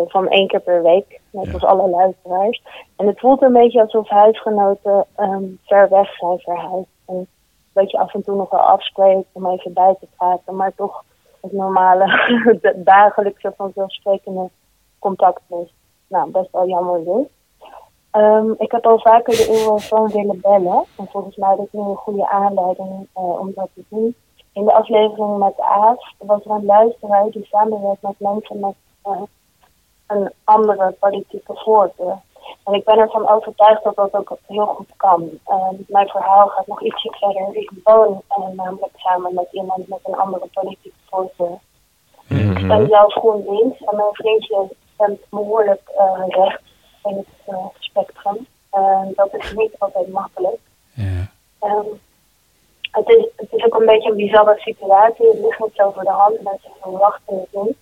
van één keer per week. Net als alle luisteraars. En het voelt een beetje alsof huisgenoten ehm, ver weg zijn verhuisd. En dat je af en toe nog wel afspreekt om even bij te praten, maar toch het normale, dagelijkse vanzelfsprekende contact is. Nou, best wel jammer dus. Ehm, ik heb al vaker de Eurofoon willen bellen. En volgens mij is het een goede aanleiding eh, om dat te doen. In de aflevering met Aaf was er een luisteraar die samenwerkt met mensen met eh, een andere politieke voorkeur. En ik ben ervan overtuigd dat dat ook heel goed kan. Ehm, mijn verhaal gaat nog ietsje verder. Ik woon eh, namelijk samen met iemand met een andere politieke voorkeur. Ik ben zelf GroenLinks en mijn vriendje stemt behoorlijk eh, rechts in het eh, spectrum. En dat is niet altijd makkelijk. Ehm, het, is, het is ook een beetje een bizarre situatie. Het ligt niet zo voor de hand. Mensen verwachten het niet.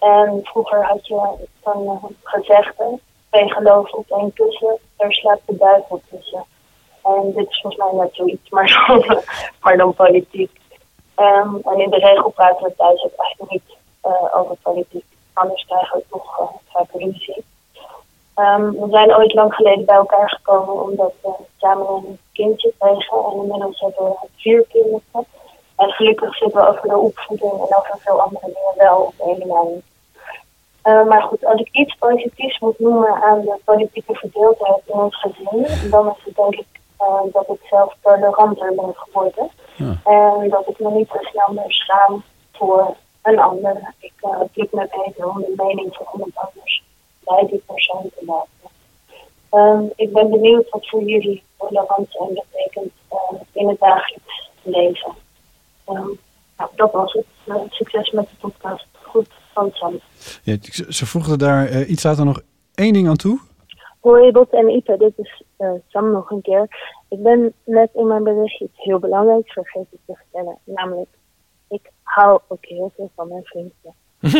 En vroeger had je een uh, gezegde, twee geloven op één kussen, daar slaapt de duivel tussen. En dit is volgens mij net zoiets, maar dan, dan politiek. Ehm, en in de regel praten we thuis ook echt niet eh, over politiek. Anders krijgen we toch uh, vaak. Ehm, we zijn ooit lang geleden bij elkaar gekomen omdat we samen een kindje kregen. En inmiddels hebben we vier kinderen. En gelukkig zitten we over de opvoeding en over veel andere dingen wel op één lijn. Uh, maar goed, als ik iets positiefs moet noemen aan de politieke verdeeldheid in ons gezin, dan is het denk ik uh, dat ik zelf toleranter ben geworden. Ja. En dat ik me niet zo snel meer schaam voor een ander. Ik uh, me beter om de mening van iemand anders bij die persoon te laten. Um, ik ben benieuwd wat voor jullie tolerant zijn betekent in het dagelijks leven. Um, nou, dat was het. succes met de podcast. Goed, van Sam. Ja, ze voegde daar uh, iets later nog één ding aan toe. Hoi Bot en Ipe, dit is uh, Sam nog een keer. Ik ben net in mijn berichtje iets heel belangrijks vergeten te vertellen. Namelijk, ik hou ook heel veel van mijn vriendje.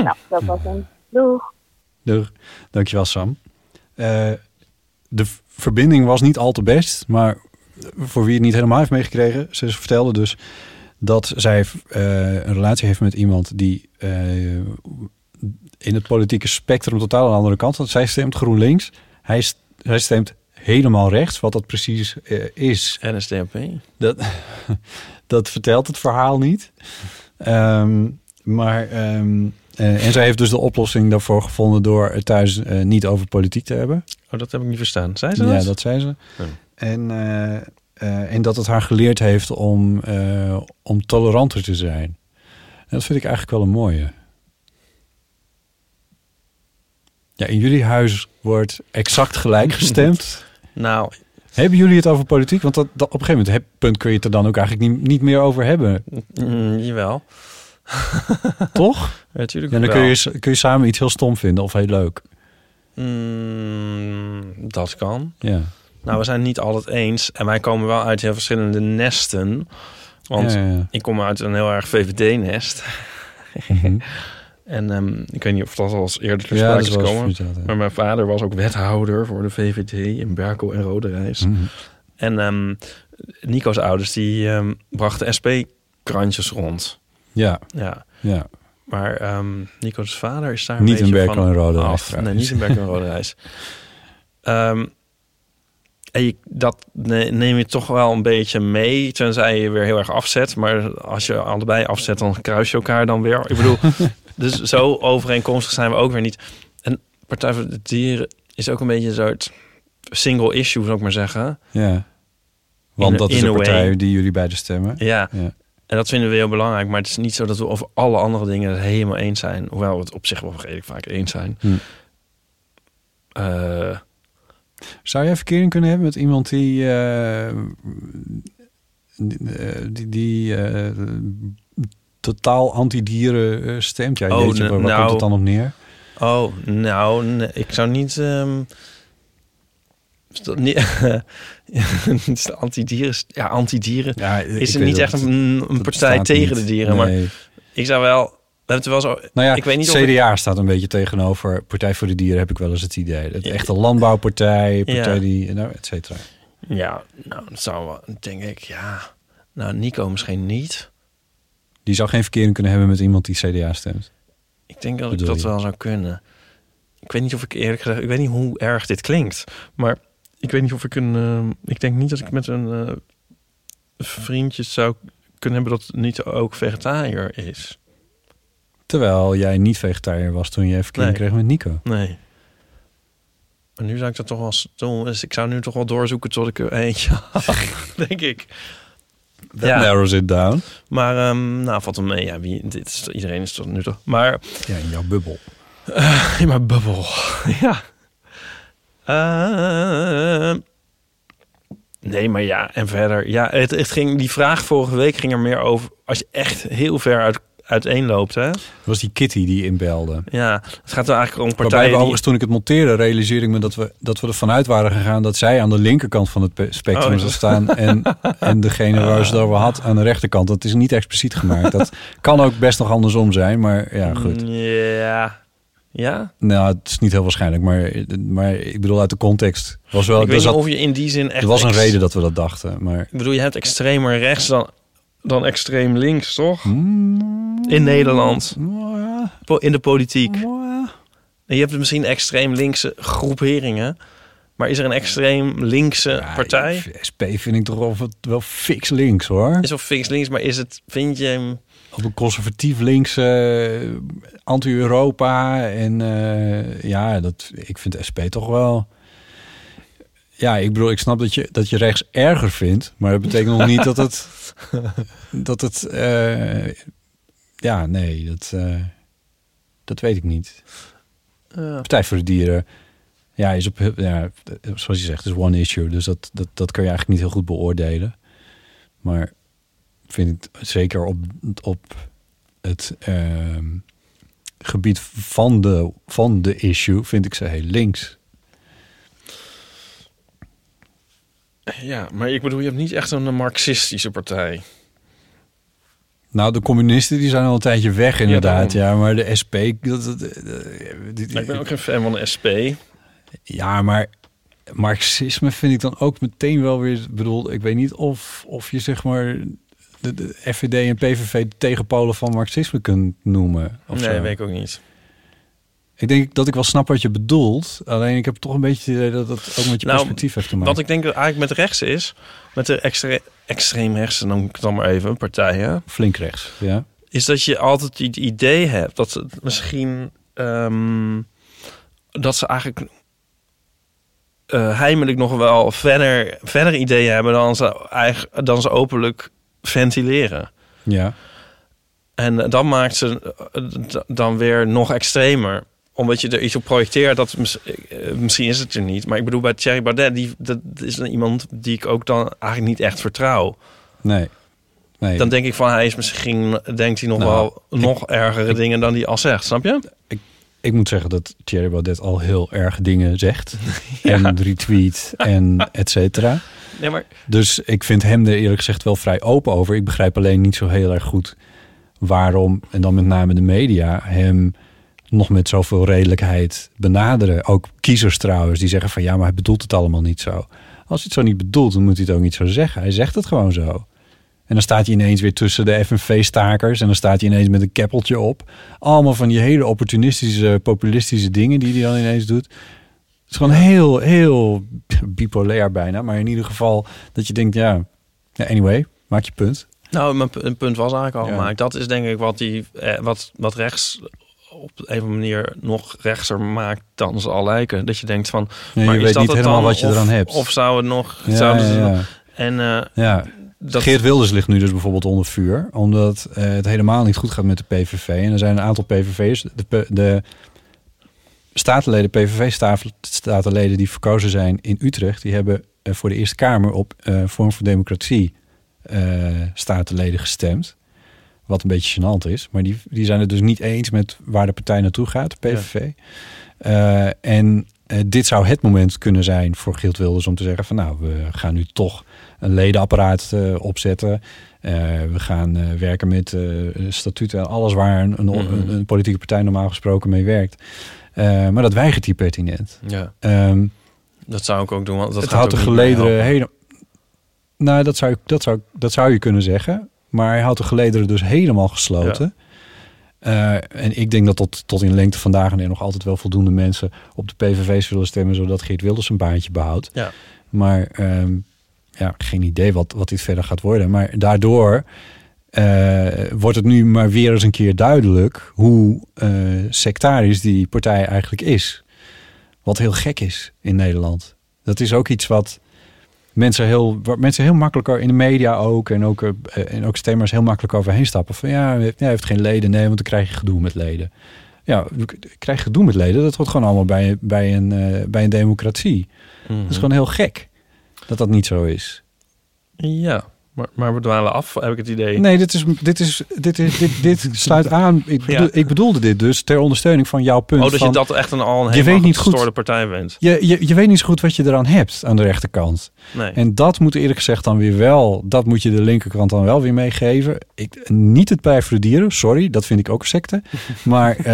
nou, dat was een doeg. Doeg, dankjewel Sam. Uh, de verbinding was niet al te best, maar voor wie het niet helemaal heeft meegekregen, ze vertelde dus dat zij uh, een relatie heeft met iemand die uh, in het politieke spectrum totaal aan de andere kant. Want zij stemt GroenLinks, hij, st hij stemt helemaal rechts, wat dat precies uh, is. NSDAP. Dat, dat vertelt het verhaal niet. Um, maar um, en zij heeft dus de oplossing daarvoor gevonden door thuis niet over politiek te hebben. Oh, dat heb ik niet verstaan. Zei ze Ja, dat? dat zei ze. Oh. En en dat het haar geleerd heeft om, uh, om toleranter te zijn. En dat vind ik eigenlijk wel een mooie. Ja, in jullie huis wordt exact gelijk gestemd. nou, hebben jullie het over politiek? Want dat, dat, op een gegeven moment punt kun je het er dan ook eigenlijk niet, niet meer over hebben. Mm, jawel. Toch? Ja, natuurlijk ja, dan kun je, kun je samen iets heel stom vinden of heel leuk. Mm, dat kan. Ja. Nou, we zijn het niet altijd eens. En wij komen wel uit heel verschillende nesten. Want ja, ja. ik kom uit een heel erg VVD-nest. Mm -hmm. en um, ik weet niet of dat al eens eerder ter sprake is gekomen. Maar mijn vader was ook wethouder voor de VVD in Berkel en Roderijs. Mm -hmm. En um, Nico's ouders die um, brachten SP-krantjes rond. Ja. Ja. ja. Maar um, Nico's vader is daar niet een in beetje Berkel van en Roderijs. af. Nee, niet in Berkel en Roderijs. um, en je, dat neem je toch wel een beetje mee, tenzij je weer heel erg afzet. Maar als je allebei afzet, dan kruis je elkaar dan weer. Ik bedoel, dus zo overeenkomstig zijn we ook weer niet. En Partij voor de Dieren is ook een beetje een soort single issue, zou ik maar zeggen. Ja, want In- dat is de way. partij die jullie beide stemmen. Ja. Ja. En dat vinden we heel belangrijk. Maar het is niet zo dat we over alle andere dingen het helemaal eens zijn. Hoewel we het op zich wel redelijk vaak eens zijn. Hm. Eh, Zou jij verkering kunnen hebben met iemand die... eh, die, eh, die, die eh, totaal anti-dieren stemt? Ja, Oh, jeetje, waar, waar nou- komt het dan op neer? Oh, nou, nee, ik zou niet. is dat niet het is de anti-dieren. Ja, anti-dieren. Ja, is het weet niet echt een, partij tegen niet. de dieren. Nee. Maar ik zou wel. We hebben het wel zo. Nou ja, ik weet niet of ik- CDA staat een beetje tegenover Partij voor de Dieren, heb ik wel eens het idee. Het echte landbouwpartij, partij Ja. die, nou, et cetera. Ja, nou, dat zou wel. Denk ik, ja. Nou, Nico misschien niet. Die zou geen verkering kunnen hebben met iemand die CDA stemt. Ik denk dat ik Bedoel dat je? wel zou kunnen. Ik weet niet of ik eerlijk gezegd, ik weet niet hoe erg dit klinkt, maar ik weet niet of ik een, eh, ik denk niet dat ik met een eh, vriendje zou kunnen hebben dat niet ook vegetariër is. Terwijl jij niet vegetariër was toen je verkering Nee. kreeg met Nico. Nee. Maar nu zou ik dat toch wel. Dus ik zou nu toch wel doorzoeken tot ik er eentje had, denk ik. That narrows it down. Maar, ehm, nou, valt hem mee. Ja, wie, dit is, iedereen is tot nu toch. Maar... Ja, in jouw bubbel. Eh, in mijn bubbel, ja. Eh, nee, maar ja, en verder. Ja, het, het ging, die vraag vorige week ging er meer over... als je echt heel ver uit, uiteenloopt, hè? Dat was die Kitty die inbelde. Ja, het gaat er eigenlijk om Waarbij partijen we die... overigens, toen ik het monteerde, realiseerde ik me dat we, dat we ervan uit waren gegaan dat zij aan de linkerkant van het pe- spectrum Oh, zou staan en, en degene waar ze het over had aan de rechterkant. Dat is niet expliciet gemaakt. Dat kan ook best nog andersom zijn, maar ja, goed. Ja. Ja? Nou, het is niet heel waarschijnlijk, maar, maar ik bedoel uit de context. Was wel, ik weet niet zat- of je in die zin echt... Er was een ex- reden dat we dat dachten, maar... Ik bedoel, je hebt extremer rechts dan, dan extreem links, toch? In Nederland. In de politiek. Je hebt misschien extreem linkse groeperingen. Maar is er een extreem linkse partij? SP vind ik toch wel, wel fix links hoor. Is of fix links, maar is het, vind je hem... Op een conservatief linkse anti-Europa. En eh, ja, dat, ik vind SP toch wel... Ja, ik bedoel, ik snap dat je, dat je rechts erger vindt. Maar dat betekent nog niet dat het... Dat het... eh, ja, nee, dat, eh, dat weet ik niet. Partij voor de Dieren... Ja, is op, ja, zoals je zegt, is one issue. Dus dat, dat, dat kun je eigenlijk niet heel goed beoordelen. Maar vind ik zeker op, op het ehm, gebied van de, van de issue, vind ik ze heel links. Ja, maar ik bedoel, je hebt niet echt een marxistische partij. Nou, de communisten die zijn al een tijdje weg inderdaad. Ja, maar de SP... Dat, dat, dat- die- Maar ik ben ook geen fan van de SP. Ja, maar marxisme vind ik dan ook meteen wel weer... bedoel, ik weet niet of, of je zeg maar de, de FVD en PVV de tegenpolen van marxisme kunt noemen. Of nee, zo. weet ik ook niet. Ik denk dat ik wel snap wat je bedoelt. Alleen ik heb toch een beetje het idee dat het ook met je Nou, perspectief heeft te maken. Wat ik denk dat eigenlijk met rechts is, met de extre extreem rechts, noem ik het dan maar even, partijen. Flink rechts, ja. Is dat je altijd het idee hebt dat ze misschien ehm, dat ze eigenlijk eh, heimelijk nog wel verder, verder ideeën hebben dan ze, eigen, dan ze openlijk ventileren. Ja. En dat maakt ze eh, dan weer nog extremer. Omdat je er iets op projecteert. Dat eh, misschien is het er niet. Maar ik bedoel, bij Thierry Baudet... Die, dat is een iemand die ik ook dan eigenlijk niet echt vertrouw. Nee. nee. Dan denk ik van, hij is misschien... Denkt hij nog Nou, wel nog ergere dingen dan hij al zegt. Snap je? Ik, ik moet zeggen dat Thierry Baudet al heel erg dingen zegt. En retweet en et cetera. Nee, maar... Dus ik vind hem er eerlijk gezegd wel vrij open over. Ik begrijp alleen niet zo heel erg goed waarom, en dan met name de media, hem nog met zoveel redelijkheid benaderen. Ook kiezers trouwens, die zeggen van ja, maar hij bedoelt het allemaal niet zo. Als hij het zo niet bedoelt, dan moet hij het ook niet zo zeggen. Hij zegt het gewoon zo. En dan staat hij ineens weer tussen de FNV-stakers. En dan staat hij ineens met een keppeltje op. Allemaal van die hele opportunistische, populistische dingen die hij dan ineens doet. Het is gewoon heel, heel bipolair bijna. Maar in ieder geval dat je denkt, ja, anyway, maak je punt. Nou, mijn punt was eigenlijk al Ja. gemaakt. Dat is denk ik wat, die, eh, wat, wat rechts op een of andere manier nog rechtser maakt dan ze al lijken. Dat je denkt van... Ja, je maar is weet dat niet het helemaal dan? wat je Of- eraan hebt. Of zou het nog... Ja, zouden ze ja, ja. nog- En eh, Ja, dat, Geert Wilders ligt nu dus bijvoorbeeld onder vuur. Omdat eh, het helemaal niet goed gaat met de PVV. En er zijn een aantal PVV'ers. De, de statenleden, PVV-statenleden die verkozen zijn in Utrecht... die hebben eh, voor de Eerste Kamer op Vorm voor Democratie statenleden gestemd. Wat een beetje gênant is. Maar die, die zijn het dus niet eens met waar de partij naartoe gaat, de PVV. Eh, en eh, dit zou het moment kunnen zijn voor Geert Wilders om te zeggen van nou, we gaan nu toch een ledenapparaat eh, opzetten. We gaan werken met statuten en alles waar een, een, een, een politieke partij normaal gesproken mee werkt. Maar dat weigert hij pertinent. Ja. Ehm, dat zou ik ook doen. Want dat het gaat houdt de gelederen helemaal... Nou, dat zou, dat, zou, dat zou je kunnen zeggen. Maar hij houdt de gelederen dus helemaal gesloten. Eh, en ik denk dat tot, tot in lengte vandaag en er nog altijd wel voldoende mensen op de PVV zullen stemmen, zodat Geert Wilders een baantje behoudt. Ja. Maar ehm, ja, geen idee wat, wat dit verder gaat worden. Maar daardoor eh, wordt het nu maar weer eens een keer duidelijk hoe eh, sectarisch die partij eigenlijk is. Wat heel gek is in Nederland. Dat is ook iets wat mensen heel, waar mensen heel makkelijker in de media ook en ook, eh, en ook stemmers heel makkelijk overheen stappen. Van ja, hij heeft, geen leden, nee, want dan krijg je gedoe met leden. Ja, krijg je gedoe met leden, dat hoort gewoon allemaal bij, bij, een, eh, bij een democratie. Dat Mhm. is gewoon heel gek dat dat niet zo is. Ja, maar, maar we dwalen af, heb ik het idee. Nee, dit, is, dit, is, dit, is, dit, dit sluit aan. Ik, Ja. bedoel- ik bedoelde dit dus ter ondersteuning van jouw punt. Oh, dat van, je dat echt een al een je weet niet goed. gestoorde partij bent. Je, je, je weet niet zo goed wat je eraan hebt aan de rechterkant. Nee. En dat moet eerlijk gezegd dan weer wel, dat moet je de linkerkant dan wel weer meegeven. Ik, niet het bij voor de dieren, sorry, dat vind ik ook een secte. Maar eh,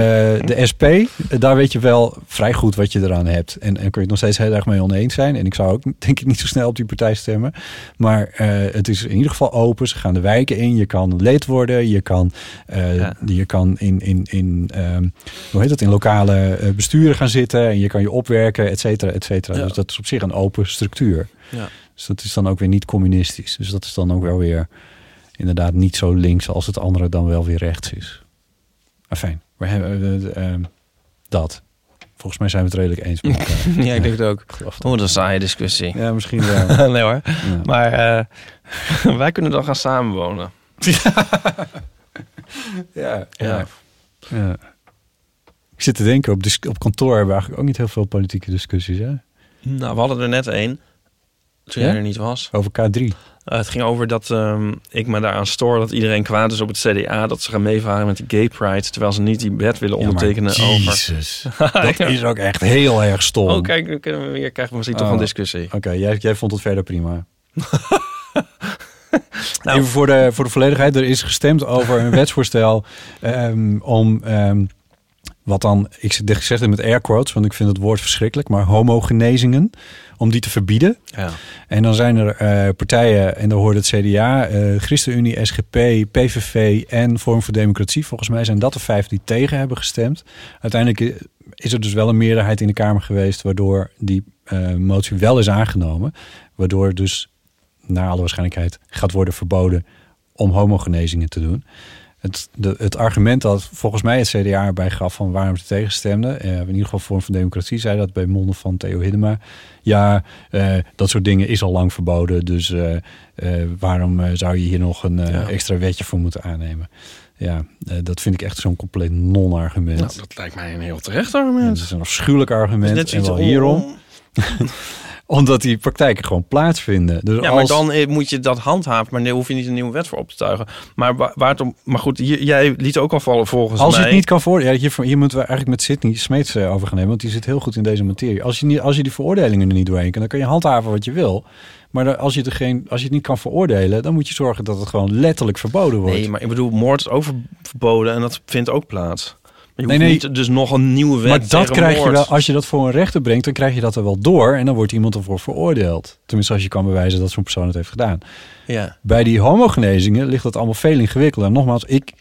de SP, eh, daar weet je wel vrij goed wat je eraan hebt. En, en kun je het nog steeds heel erg mee oneens zijn. En ik zou ook denk ik niet zo snel op die partij stemmen. Maar eh, het is in ieder geval open. Ze gaan de wijken in. Je kan lid worden. Je kan, eh, Ja. je kan in, in, in, ehm, hoe heet dat, in lokale eh, besturen gaan zitten. En je kan je opwerken, et cetera, et cetera. Ja. Dus dat is op zich een open structuur. Ja. Dus dat is dan ook weer niet communistisch. Dus dat is dan ook wel weer inderdaad niet zo links als het andere dan wel weer rechts is. Fijn, we hebben eh, eh, dat. Volgens mij zijn we het redelijk eens met elkaar. Ja, ik denk het ook. Oh, dat is een saaie discussie. Ja, misschien wel. nee hoor. Ja. Maar eh, wij kunnen dan gaan samenwonen. Ja, Ja. ja. Ik zit te denken, op, op kantoor hebben we eigenlijk ook niet heel veel politieke discussies, hè? Nou, we hadden er net één. Toen Ja? jij er niet was. Over K3. Eh, het ging over dat ehm, ik me daaraan stoor dat iedereen kwaad is op het CDA. Dat ze gaan meevaren met de gay pride. Terwijl ze niet die wet willen Ja, maar ondertekenen over... Jezus. Dat is ook echt heel erg stom. Oh, kijk, nu kunnen we weer, krijgen we misschien toch Oh. een discussie. Oké, jij, jij vond het verder prima. Nou. Even voor de, voor de volledigheid. Er is gestemd over een wetsvoorstel ehm, om... ehm, wat dan, ik zeg- het met air quotes, want ik vind het woord verschrikkelijk, maar homogenezingen, om die te verbieden. Ja. En dan zijn er eh, partijen, en daar hoort het CDA, eh, ChristenUnie, SGP, PVV en Vorm voor Democratie. Volgens mij zijn dat de vijf die tegen hebben gestemd. Uiteindelijk is er dus wel een meerderheid in de Kamer geweest, waardoor die eh, motie wel is aangenomen. Waardoor dus, naar alle waarschijnlijkheid, gaat worden verboden om homogenezingen te doen. Het, de, het argument dat volgens mij het CDA erbij gaf van waarom ze tegenstemden, eh, in ieder geval Vorm van Democratie zei dat bij monden van Theo Hiddema. Ja, eh, dat soort dingen is al lang verboden, dus eh, eh, waarom eh, zou je hier nog een eh, Ja. extra wetje voor moeten aannemen? Ja, eh, dat vind ik echt zo'n compleet non-argument. Nou, dat lijkt mij een heel terecht En argument. dat is een afschuwelijk argument. En wel om- hierom. Omdat die praktijken gewoon plaatsvinden. Dus Ja, maar dan eh, moet je dat handhaven. Maar daar hoef je niet een nieuwe wet voor op te tuigen. Maar wa- waar het om... Maar goed, hier, jij liet ook al vallen volgens Als je mij. het niet kan voor, ja, hier, hier moeten we eigenlijk met Sidney Smeets eh, over gaan nemen, want die zit heel goed in deze materie. Als je, niet, als je die veroordelingen er niet doorheen kan, dan kun je handhaven wat je wil. Maar als je, er geen, als je het niet kan veroordelen, dan moet je zorgen dat het gewoon letterlijk verboden wordt. Nee, maar ik bedoel, moord is ook ver- verboden en dat vindt ook plaats. Je Nee, nee. niet dus nog een nieuwe wet maar dat krijg je wel, als je dat voor een rechter brengt, dan krijg je dat er wel door en dan wordt iemand ervoor veroordeeld. Tenminste, als je kan bewijzen dat zo'n persoon het heeft gedaan. Ja. Bij die homogenezingen ligt dat allemaal veel ingewikkelder. En nogmaals, ik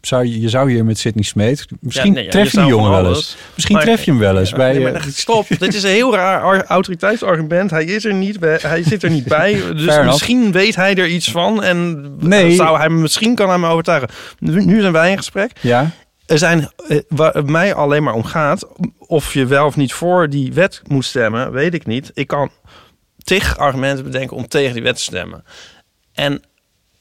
zou, je je zou hier met Sidney Smeet... Misschien Ja, nee, ja, tref je die jongen wel eens. Misschien Maar- tref je hem wel eens. bij, Nee, maar eh, stop, dit is een heel raar ar- autoriteitsargument. Hij is er niet bij, hij zit er niet bij. Dus misschien weet hij er iets van en Nee. zou hij misschien kan hij me overtuigen. Nu, nu zijn wij in gesprek. ja, Er zijn, eh, waar het mij alleen maar om gaat, of je wel of niet voor die wet moet stemmen, weet ik niet. Ik kan tig argumenten bedenken om tegen die wet te stemmen. En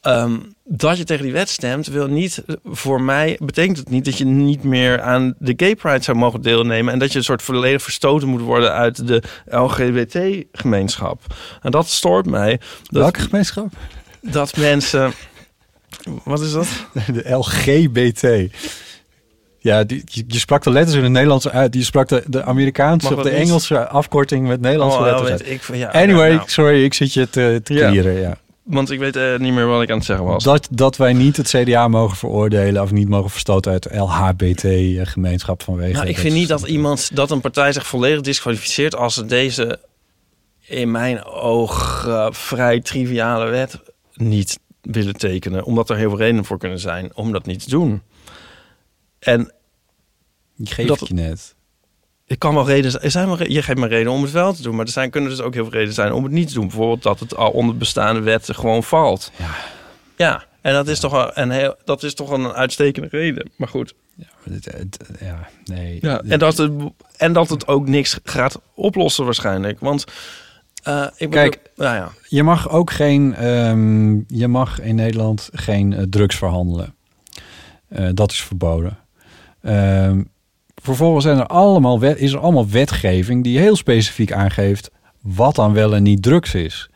ehm, dat je tegen die wet stemt, wil niet voor mij, betekent het niet dat je niet meer aan de gay pride zou mogen deelnemen. En dat je een soort volledig verstoten moet worden uit de LGBT-gemeenschap. En dat stoort mij. Dat, welke gemeenschap? dat mensen. Wat is dat? De LGBT. Ja, die, je, sprak de letters in het Nederlands uit. Je sprak de, de Amerikaanse of de niet? Engelse afkorting met Nederlandse Oh, letters uit. ik ja, anyway, ja, nou. sorry, ik zit je te, te Ja. klieren. Ja. Want ik weet eh, niet meer wat ik aan het zeggen was. Dat, dat wij niet het CDA mogen veroordelen of niet mogen verstoten uit de LHBT-gemeenschap vanwege... Nou, ik vind niet dat iemand, dat een partij zich volledig disqualificeert als ze deze in mijn oog eh, vrij triviale wet niet willen tekenen. Omdat er heel veel redenen voor kunnen zijn om dat niet te doen. En Je geeft dat- het je net. Ik kan wel redenen, er zijn wel, je geeft me reden om het wel te doen, maar er zijn, kunnen dus ook heel veel redenen zijn om het niet te doen. Bijvoorbeeld dat het al onder bestaande wetten gewoon valt. Ja. Ja, en dat is toch een heel, dat is toch een uitstekende reden. Maar goed, Het- het- ja, nee. Ja, en, dat het, en dat het ook niks gaat oplossen waarschijnlijk. Want eh, ik bedoel, Kijk, nou ja. Je mag ook geen, ehm, je mag in Nederland geen eh, drugs verhandelen. Eh, dat is verboden. Ehm, vervolgens zijn er allemaal is er allemaal wetgeving die heel specifiek aangeeft wat dan wel en niet drugs is.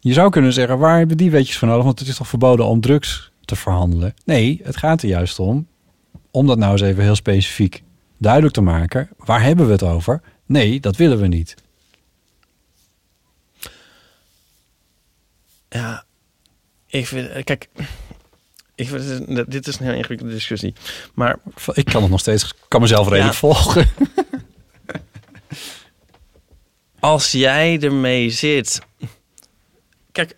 Je zou kunnen zeggen, waar hebben die wetjes voor nodig? Want het is toch verboden om drugs te verhandelen? Nee, het gaat er juist om, om dat nou eens even heel specifiek duidelijk te maken. Waar hebben we het over? Nee, dat willen we niet. Ja, ik vind, kijk, ik dit is een heel ingewikkelde discussie. Maar Ik kan het nog steeds, kan mezelf redelijk Ja. volgen. als jij ermee zit. Kijk,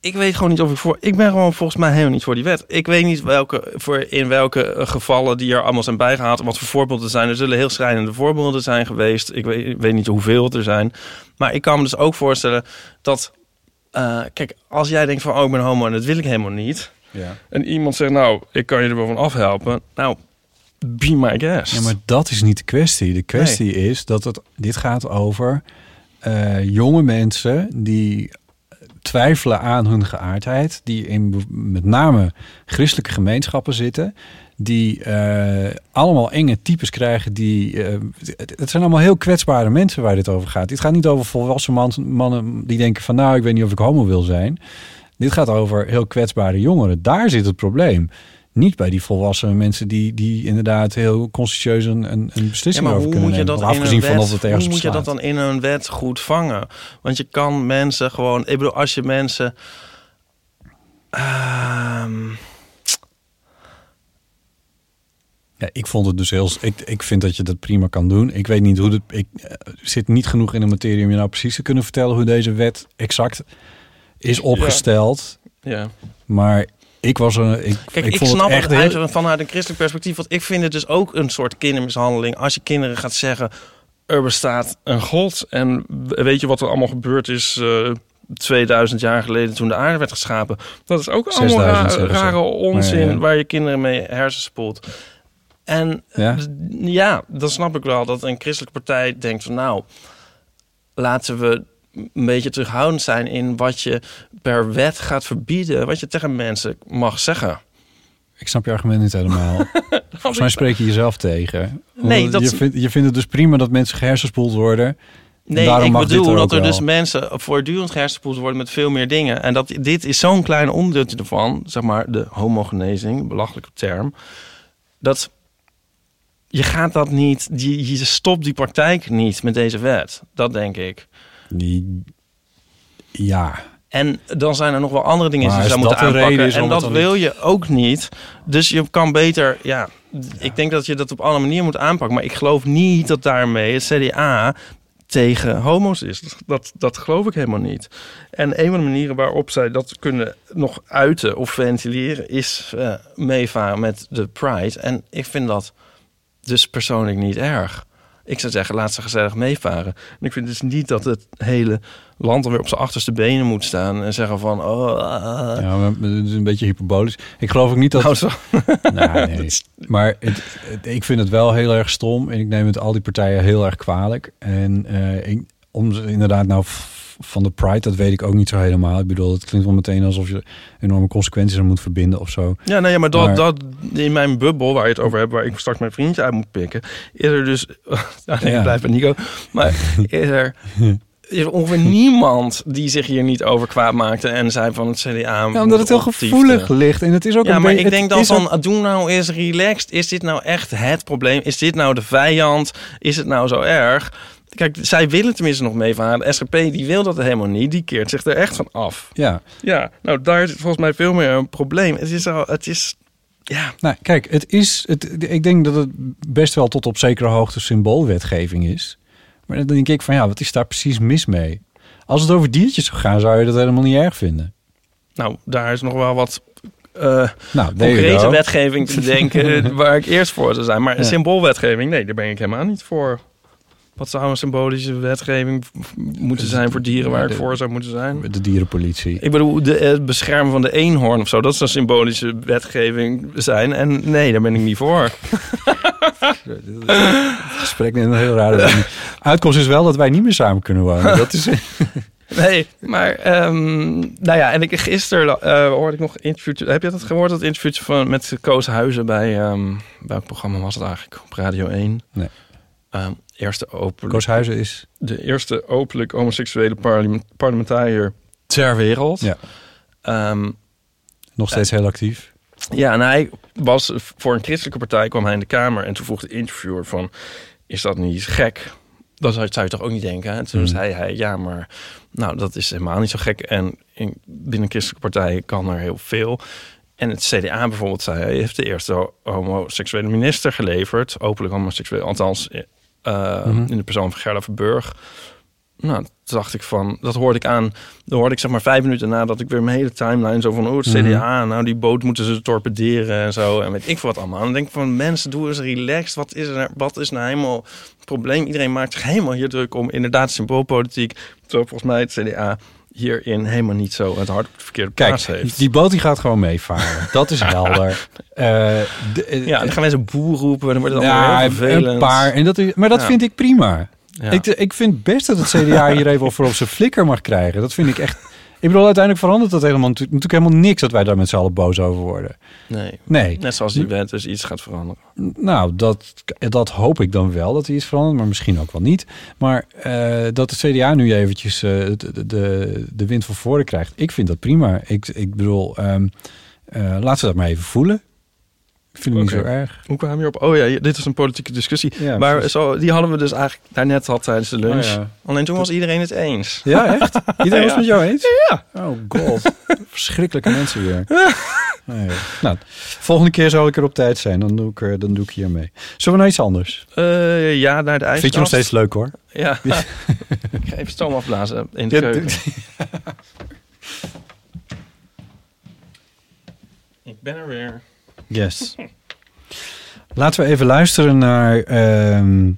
ik weet gewoon niet of ik voor. Ik ben gewoon volgens mij helemaal niet voor die wet. Ik weet niet welke, voor in welke gevallen die er allemaal zijn bijgehaald. Wat voor voorbeelden zijn. Er zullen heel schrijnende voorbeelden zijn geweest. Ik weet, ik weet niet hoeveel er zijn. Maar ik kan me dus ook voorstellen dat. eh, kijk, als jij denkt van, oh, ik ben homo en dat wil ik helemaal niet. Ja. En iemand zegt, nou, ik kan je er wel van afhelpen. Nou, be my guest. Ja, maar dat is niet de kwestie. De kwestie is dat het, dit gaat over eh, jonge mensen die twijfelen aan hun geaardheid, die in met name christelijke gemeenschappen zitten, die eh, allemaal enge types krijgen. Die, eh, het, het zijn allemaal heel kwetsbare mensen waar dit over gaat. Dit gaat niet over volwassen man- mannen die denken van nou, ik weet niet of ik homo wil zijn. Dit gaat over heel kwetsbare jongeren. Daar zit het probleem. Niet bij die volwassen mensen die, die inderdaad heel constituieus een, een, beslissing Ja, maar over hoe kunnen moet je nemen. dat Afgezien van of het ergens hoe moet je dat dan in een wet goed vangen? Want je kan mensen gewoon... Ik bedoel, als je mensen... ehm, Ja, ik vond het dus heel. Ik, ik vind dat je dat prima kan doen. Ik weet niet hoe het. Ik eh, zit niet genoeg in de materie om je nou precies te kunnen vertellen hoe deze wet exact is opgesteld. ja. Maar ik was een. Ik, Kijk, ik, snap het het, echt heel- uit, vanuit een christelijk perspectief. Want ik vind het dus ook een soort kindermishandeling. Als je kinderen gaat zeggen, er bestaat een god. En weet je wat er allemaal gebeurd is... eh 2000 jaar geleden toen de aarde werd geschapen. Dat is ook allemaal 6000 ra- zeggen ze. rare onzin Maar ja, ja. waar je kinderen mee hersenspoelt. En ja, dan snap ik wel dat een christelijke partij denkt van nou, laten we een beetje terughoudend zijn in wat je per wet gaat verbieden, wat je tegen mensen mag zeggen. Ik snap je argument niet helemaal. Volgens mij spreek je jezelf tegen. Nee, dat- je, vindt, je vindt het dus prima dat mensen gehersenspoeld worden. En Nee, ik bedoel er dat er wel. dus mensen voortdurend gehersenspoeld worden met veel meer dingen. En dat dit is zo'n klein onderdeeltje ervan, zeg maar de homogenezing, belachelijke term. Dat je gaat dat niet, je, je stopt die praktijk niet met deze wet. Dat denk ik. Die, ja. En dan zijn er nog wel andere dingen die je zou moeten aanpakken. En dat wil je ook niet. Dus je kan beter, ja, ik denk dat je dat op alle manieren moet aanpakken. Maar ik geloof niet dat daarmee het CDA tegen homo's is. Dat, dat, geloof ik helemaal niet. En een van de manieren waarop zij dat kunnen nog uiten of ventileren... is eh, meevaren met de Pride. En ik vind dat dus persoonlijk niet erg. Ik zou zeggen, laat ze gezellig meevaren. En ik vind dus niet dat het hele land weer op zijn achterste benen moet staan... en zeggen van... Oh, ah. Ja, maar het is een beetje hyperbolisch. Ik geloof ook niet dat... Nou, zo. Nou, nee. Maar het, het- ik vind het wel heel erg stom. En ik neem het al die partijen heel erg kwalijk. En eh, ik, om ze inderdaad nou van de Pride, dat weet ik ook niet zo helemaal. Ik bedoel, het klinkt wel meteen alsof je enorme consequenties aan moet verbinden of zo. Ja, nee, ja, maar dat, Maar- dat in mijn bubbel waar je het over hebt, waar ik straks mijn vriendje uit moet pikken, is er dus. Ja, nee, Ja. ik blijf bij Nico. Maar is er. Is er ongeveer niemand die zich hier niet over kwaad maakte en zei van het CDA. Ja, omdat het heel gevoelig ligt. En het is ook Ja, een maar ik denk dan ook- van, doe nou eens relaxed. Is dit nou echt het probleem? Is dit nou de vijand? Is het nou zo erg? Kijk, zij willen tenminste nog meevaren. De SGP die wil dat helemaal niet. Die keert zich er echt van af. Ja. Ja, nou daar zit volgens mij veel meer een probleem. Het is al, het is, ja, Nou, kijk, het is, het, ik denk dat het best wel tot op zekere hoogte symboolwetgeving is. Maar dan denk ik van ja, wat is daar precies mis mee? Als het over diertjes zou gaan, zou je dat helemaal niet erg vinden. Nou, daar is nog wel wat eh Nou, concrete wetgeving te denken waar ik eerst voor zou zijn. Maar Ja. symboolwetgeving, nee, daar ben ik helemaal niet voor. Wat zou een symbolische wetgeving moeten zijn voor dieren waar ik voor zou moeten zijn? De dierenpolitie. Ik bedoel, de, het beschermen van de eenhoorn of zo, dat zou symbolische wetgeving zijn. En nee, daar ben ik niet voor. Het gesprek in een heel rare. Uitkomst is wel dat wij niet meer samen kunnen wonen. Dat is... Nee, maar ehm, nou ja, en ik gisteren eh, hoorde ik nog een interview. Heb je dat gehoord? Dat interview van met Koos Huizen bij ehm welk programma was het eigenlijk? Op Radio 1. Nee. Ehm, eerste openlijk. Is de eerste openlijk homoseksuele parlement- parlementariër ter wereld. Ja. Ehm, nog steeds heel actief. ja, en hij was voor een christelijke partij kwam hij in de Kamer en toen vroeg de interviewer van, is dat niet gek? Dat zou zou je toch ook niet denken? Hè? Toen Hmm. zei hij, ja, maar nou, dat is helemaal niet zo gek. En in, binnen christelijke partijen kan er heel veel. En het CDA bijvoorbeeld zei, hij heeft de eerste homoseksuele minister geleverd, openlijk homoseksueel, althans eh, Mhm. in de persoon van Gerda Verburg. Nou, toen dacht ik van, dat hoorde ik aan. Dan hoorde ik zeg maar vijf minuten nadat ik weer mijn hele timeline zo van, oh, het Mhm. CDA, nou die boot moeten ze torpederen en zo. En weet ik veel wat allemaal. En dan denk ik van, mensen, doe eens relaxed. Wat is er, wat is nou helemaal het probleem? Iedereen maakt zich helemaal hier druk om inderdaad symboolpolitiek. Terwijl volgens mij het CDA hierin helemaal niet zo het hart op de verkeerde plaats Kijk, heeft. die boot die gaat gewoon meevaren. Dat is helder. Eh, de- eh, Ja, dan gaan mensen boer roepen en dan wordt het Ja, allemaal heel vervelend. een paar. En dat is, maar dat Ja. vind ik prima. Ja. Ik, ik vind best dat het CDA hier even voor op zijn flikker mag krijgen. Dat vind ik echt... Ik bedoel, uiteindelijk verandert dat helemaal, natu- natuurlijk helemaal niks... dat wij daar met z'n allen boos over worden. Nee. Nee. Net zoals die wet dus iets gaat veranderen. Nou, dat, dat hoop ik dan wel, dat hij iets verandert. Maar misschien ook wel niet. Maar eh, dat het CDA nu eventjes eh, de, de, de wind van voren krijgt... ik vind dat prima. Ik, ik bedoel, ehm eh, laten we dat maar even voelen. Ik vind het niet zo erg. Hoe kwamen we hierop? Oh ja, dit is een politieke discussie. Ja, maar precies. zo, die hadden we dus eigenlijk daarnet al tijdens de lunch. Oh ja. Alleen toen was iedereen het eens. Ja, echt? Iedereen was met jou eens? Ja. Oh god. Verschrikkelijke mensen weer. Nee. Nou, volgende keer zal ik er op tijd zijn. Dan doe ik, er, dan doe ik hier mee. Zullen we naar iets anders? Eh, ja, naar de ijskast. Vind je nog steeds leuk hoor? Ja. ik ga even stoom afblazen in de Ja, keuken. ik ben er weer. Yes. Laten we even luisteren naar ehm,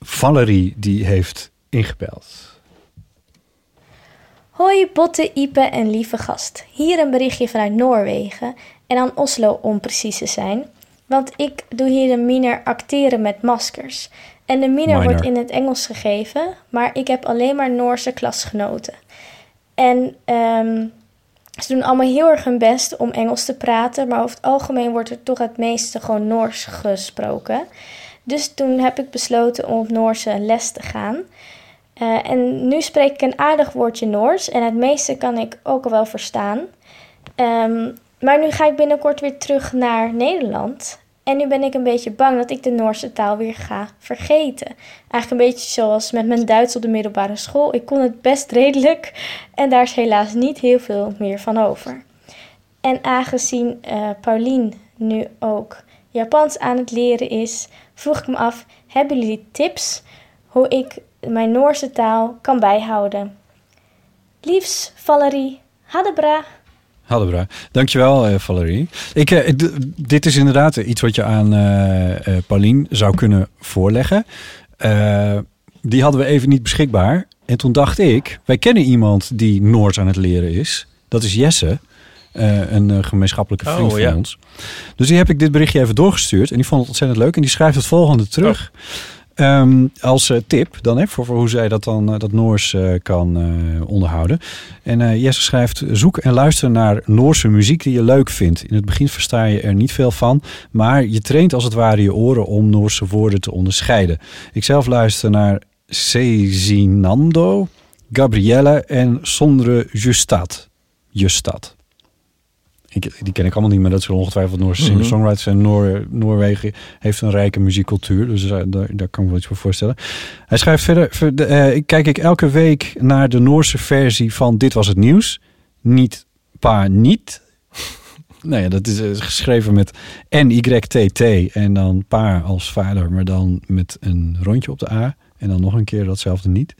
Valerie die heeft ingebeld. Hoi Botte, Ipe en lieve gast. Hier een berichtje vanuit Noorwegen en aan Oslo om precies te zijn. Want ik doe hier de minor acteren met maskers. En de minor Minor. wordt in het Engels gegeven, maar ik heb alleen maar Noorse klasgenoten. En ehm, ze doen allemaal heel erg hun best om Engels te praten, maar over het algemeen wordt er toch het meeste gewoon Noors gesproken. Dus toen heb ik besloten om op Noorse les te gaan. Eh, en nu spreek ik een aardig woordje Noors en het meeste kan ik ook al wel verstaan. Ehm, maar nu ga ik binnenkort weer terug naar Nederland. En nu ben ik een beetje bang dat ik de Noorse taal weer ga vergeten. Eigenlijk een beetje zoals met mijn Duits op de middelbare school. Ik kon het best redelijk en daar is helaas niet heel veel meer van over. En aangezien eh Paulien nu ook Japans aan het leren is, vroeg ik me af: hebben jullie tips hoe ik mijn Noorse taal kan bijhouden? Liefs, Valerie, hadebra. Hadebra. Dankjewel, eh Valerie. Ik, eh, dit is inderdaad iets wat je aan eh Paulien zou kunnen voorleggen. Die hadden we even niet beschikbaar. En toen dacht ik, wij kennen iemand die Noors aan het leren is. Dat is Jesse, een gemeenschappelijke Oh, vriend van ja. ons. Dus die heb ik dit berichtje even doorgestuurd. En die vond het ontzettend leuk. En die schrijft het volgende terug. Ehm, als eh, tip dan hè, voor, hoe zij dat dan eh, dat Noors eh, kan onderhouden. En Jesse schrijft: zoek en luister naar Noorse muziek die je leuk vindt. In het begin versta je er niet veel van, maar je traint als het ware je oren om Noorse woorden te onderscheiden. Ik zelf luister naar Cezinando, Gabrielle en Sondre Justad. Justad. Ik, die ken ik allemaal niet, maar dat zijn ongetwijfeld Noorse Mhm. singer-songwriters. En Noor, Noorwegen heeft een rijke muziekcultuur, dus daar, daar, daar kan ik me wel iets voor voorstellen. Hij schrijft verder, ver- de, eh, kijk ik elke week naar de Noorse versie van Dit Was Het Nieuws. Niet pa niet. Nee, dat is eh, geschreven met N-Y-T-T en dan pa als vader, maar dan met een rondje op de A. En dan nog een keer datzelfde niet.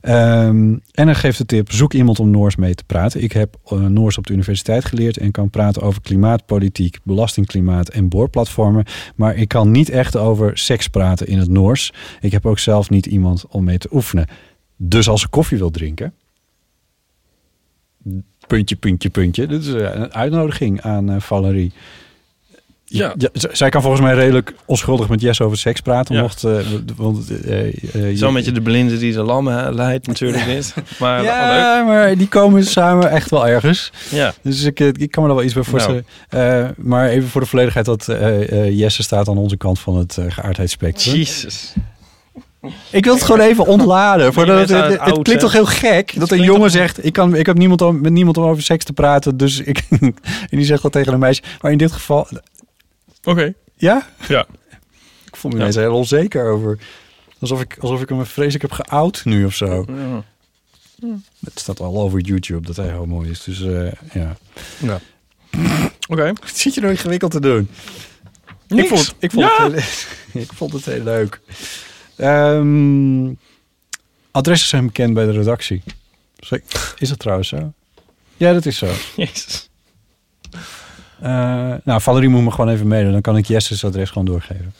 Ehm, en hij geeft de tip, zoek iemand om Noors mee te praten. Ik heb eh, Noors op de universiteit geleerd en kan praten over klimaatpolitiek, belastingklimaat en boorplatformen. Maar ik kan niet echt over seks praten in het Noors. Ik heb ook zelf niet iemand om mee te oefenen. Dus als ze koffie wil drinken, puntje, puntje, puntje. Dit is eh, een uitnodiging aan eh, Valerie. Ja. z- zij kan volgens mij redelijk onschuldig met Jess over seks praten. Ja. Mocht, eh, want, eh, eh, Zo je- met je de blinde die de lammen leidt natuurlijk niet. Maar wel leuk. ja, maar die komen samen echt wel ergens. Ja. Dus ik, eh, ik kan me er wel iets bij voorstellen. Eh, maar even voor de volledigheid dat eh, eh, Jesse staat aan onze kant van het uh, geaardheidsspectrum. Jezus. Ik wil het gewoon even ontladen. Bent het, klinkt toch heel gek dat een jongen zegt: ik, kan, ik heb niemand om, met niemand om over seks te praten. Dus ik. en die zegt dat tegen een meisje. Maar in dit geval. Oké. Ja? Ja. Ik voel me ineens heel onzeker over. Alsof ik, alsof ik hem vreselijk heb geout nu of zo. Ja. Het staat al over YouTube dat hij homo is. Dus eh, ja. Ja. Oké. Wat zit je nou ingewikkeld te doen? Niks. Ik vond, ik vond, Ja. het, heel, ik vond het heel leuk. Ehm, adressen zijn bekend bij de redactie. Is dat trouwens zo? Ja, dat is zo. Jezus. Eh, nou, Valerie moet me gewoon even mailen. Dan kan ik Jesse's adres gewoon doorgeven.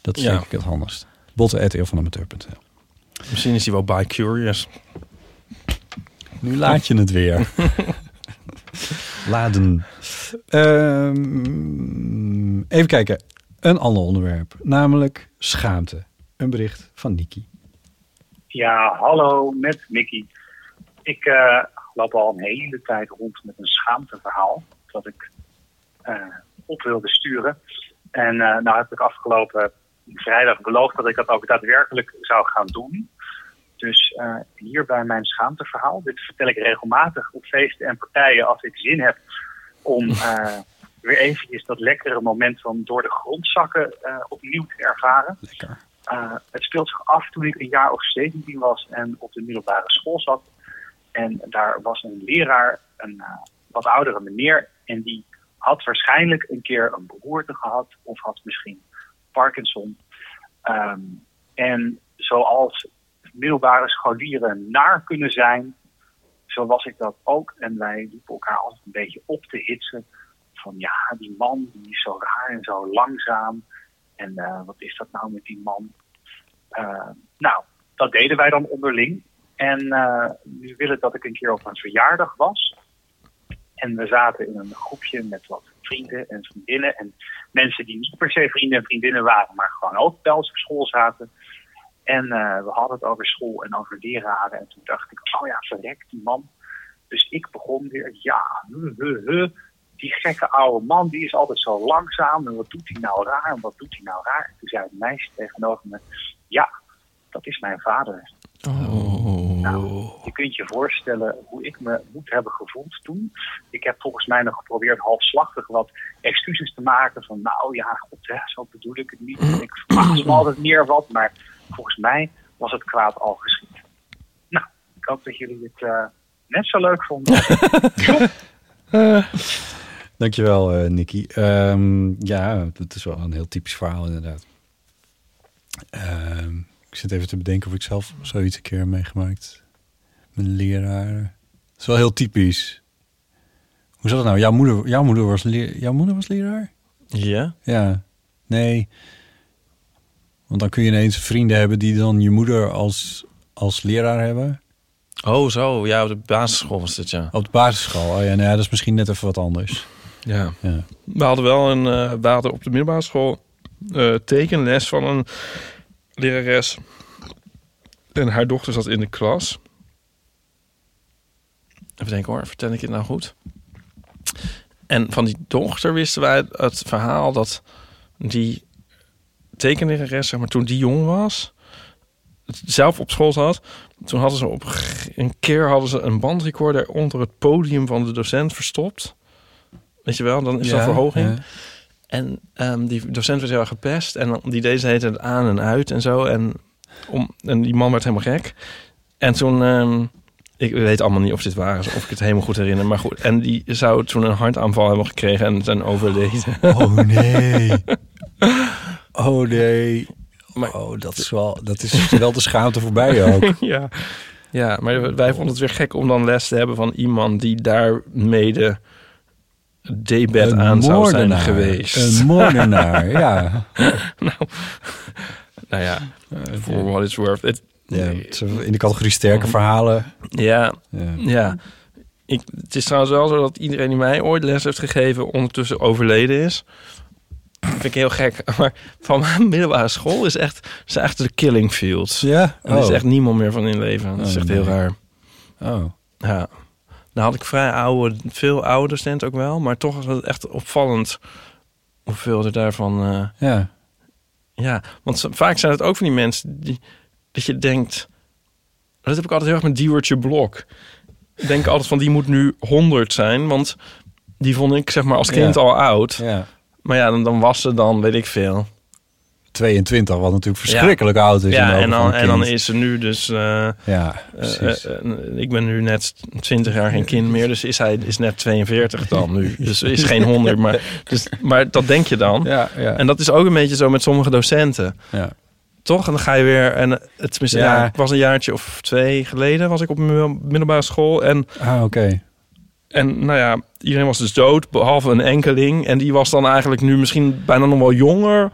Dat is Ja. denk ik het handigst. Botten.eeuwvanamateur.nl Misschien is hij wel bi-curious. Nu laat je het weer. Laden. Ehm, even kijken. Een ander onderwerp. Namelijk schaamte. Een bericht van Niki. Ja, hallo, met Mickey. Ik eh, loop al een hele tijd rond met een schaamteverhaal dat ik op wilde sturen. En eh nou heb ik afgelopen vrijdag beloofd dat ik dat ook daadwerkelijk zou gaan doen. Dus eh, hier bij mijn schaamteverhaal. Dit vertel ik regelmatig op feesten en partijen als ik zin heb om eh, weer eventjes dat lekkere moment van door de grond zakken eh, opnieuw te ervaren. Lekker. Uh, het speelt zich af toen ik een jaar of 17 was en op de middelbare school zat. En daar was een leraar, een uh, wat oudere meneer, en die had waarschijnlijk een keer een beroerte gehad of had misschien Parkinson. Um, en zoals middelbare scholieren naar kunnen zijn, zo was ik dat ook. En wij liepen elkaar altijd een beetje op te hitsen. Van ja, die man die is zo raar en zo langzaam. En uh, wat is dat nou met die man? Uh, nou, dat deden wij dan onderling. En uh, nu wil dat ik een keer op een verjaardag was. En we zaten in een groepje met wat vrienden en vriendinnen. En mensen die niet per se vrienden en vriendinnen waren, maar gewoon ook ons op school zaten. En uh, we hadden het over school en over leraren. En toen dacht ik, oh ja, verrek die man. Dus ik begon weer, ja, huh die gekke oude man, die is altijd zo langzaam. En wat doet hij nou raar? En wat doet hij nou raar? En toen zei het meisje tegenover me, ja, dat is mijn vader. Oh. Nou, je kunt je voorstellen hoe ik me moet hebben gevoeld toen. Ik heb volgens mij nog geprobeerd halfslachtig wat excuses te maken. Van nou ja, god, hè, zo bedoel ik het niet. En ik verwacht me altijd meer wat. Maar volgens mij was het kwaad al geschied. Nou, ik hoop dat jullie het uh, net zo leuk vonden. Uh, dankjewel, uh, Nicky. Um, ja, dat is wel een heel typisch verhaal inderdaad. Uh, ik zit even te bedenken of ik zelf zoiets een keer heb meegemaakt. Mijn leraar. Dat is wel heel typisch. Hoe zat het nou? Jouw moeder, jouw moeder, was, leer, jouw moeder was leraar? Ja. Ja. Nee. Want dan kun je ineens vrienden hebben die dan je moeder als, als leraar hebben. Oh, zo. Ja, op de basisschool was het, ja. Op de basisschool. Oh ja, nee, dat is misschien net even wat anders. Ja. ja. We hadden wel een... Uh, we hadden op de middelbare school uh, tekenles van een lerares. En haar dochter zat in de klas. Even denken hoor, vertel ik het nou goed? En van die dochter wisten wij het verhaal dat die tekenlerares, zeg maar, toen die jong was, zelf op school zat. Toen hadden ze op een keer hadden ze een bandrecorder onder het podium van de docent verstopt. Weet je wel, dan is ja, dat verhoging. Ja. En um, die docent werd heel erg gepest. En die deed ze het aan en uit en zo. En, om, en die man werd helemaal gek. En toen... Um, ik weet allemaal niet of dit waar is, of ik het helemaal goed herinner. Maar goed, en die zou toen een hartaanval hebben gekregen en zijn overleden. Oh nee. Oh nee. oh, dat is wel, dat is wel de schaamte voorbij ook. ja. ja, maar wij vonden het weer gek om dan les te hebben van iemand die daar mede debet Een aan zou zijn geweest. Een moordenaar, ja. nou, nou ja, for what it's worth. Het, Ja, is in de categorie sterke verhalen. Ja, Ja. ja. Ik, het is trouwens wel zo dat iedereen die mij ooit les heeft gegeven ondertussen overleden is. Vind ik heel gek. Maar van mijn middelbare school is echt, zijn echt de killing fields. Ja? Er is Oh. echt niemand meer van in leven. Dat is Oh, echt heel raar. Oh. Ja. Nou had ik vrij oude, veel oude studenten ook wel. Maar toch is het echt opvallend hoeveel er daarvan... eh, Ja. ja, want vaak zijn het ook van die mensen die dat je denkt. Dat heb ik altijd heel erg met Diewertje Blok. Ik denk altijd van die moet nu 100 zijn, want die vond ik zeg maar als kind Ja. al oud. Ja. Maar ja, dan, dan was ze dan weet ik veel. 22, wat natuurlijk verschrikkelijk oud is. Ja, en dan, en dan is ze nu dus. eh, Ja, eh, precies. eh, ik ben nu net 20 jaar geen kind meer, dus is hij is net 42 dan nu. Dus is geen 100, maar, dus, maar dat denk je dan. Ja, ja. En dat is ook een beetje zo met sommige docenten. Ja. Toch? En dan ga je weer. En het Ja. ja. ik was een jaartje of twee geleden was ik op een middelbare school. En, Ah, oké. en nou ja, iedereen was dus dood, behalve een enkeling. En die was dan eigenlijk nu misschien bijna nog wel jonger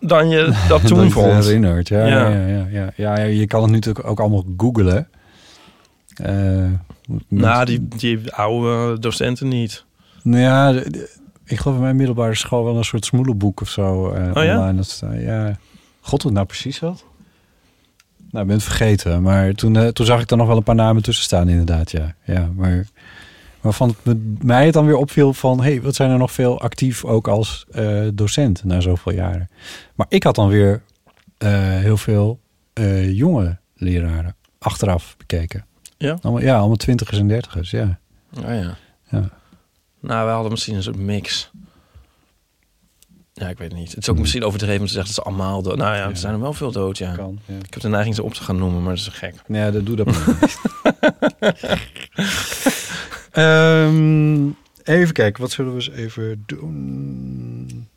dan je dat toen dat vond. herinnert. Ja, ja. Ja. Ja, ja, ja, je kan het natuurlijk ook allemaal googlen. Eh, Nou, die, die oude docenten niet. Nou ja, de- de- ik geloof in mijn middelbare school wel een soort smoelenboek of zo eh, Oh ja? online. Dat, staat- ja. God, het nou precies zat? Nou, ik ben het vergeten. Maar toen, eh, toen zag ik er nog wel een paar namen tussen staan inderdaad, ja. ja maar waarvan het mij het dan weer opviel van... hé, hey, wat zijn er nog veel actief ook als eh, docent na zoveel jaren. Maar ik had dan weer eh, heel veel eh, jonge leraren achteraf bekeken. Ja? Allemaal, ja, allemaal twintigers en dertigers, ja. Oh ja. Ja. Nou, we hadden misschien een soort mix. Ja, ik weet het niet. Het is ook Hmm. misschien overdreven om te zeggen dat ze allemaal dood. Nou ja, er zijn er wel veel dood, ja. ja. Ik heb de neiging ze op te gaan noemen, maar dat is gek. Nee, dat doe dat maar niet. Ehm, even kijken, wat zullen we eens even doen?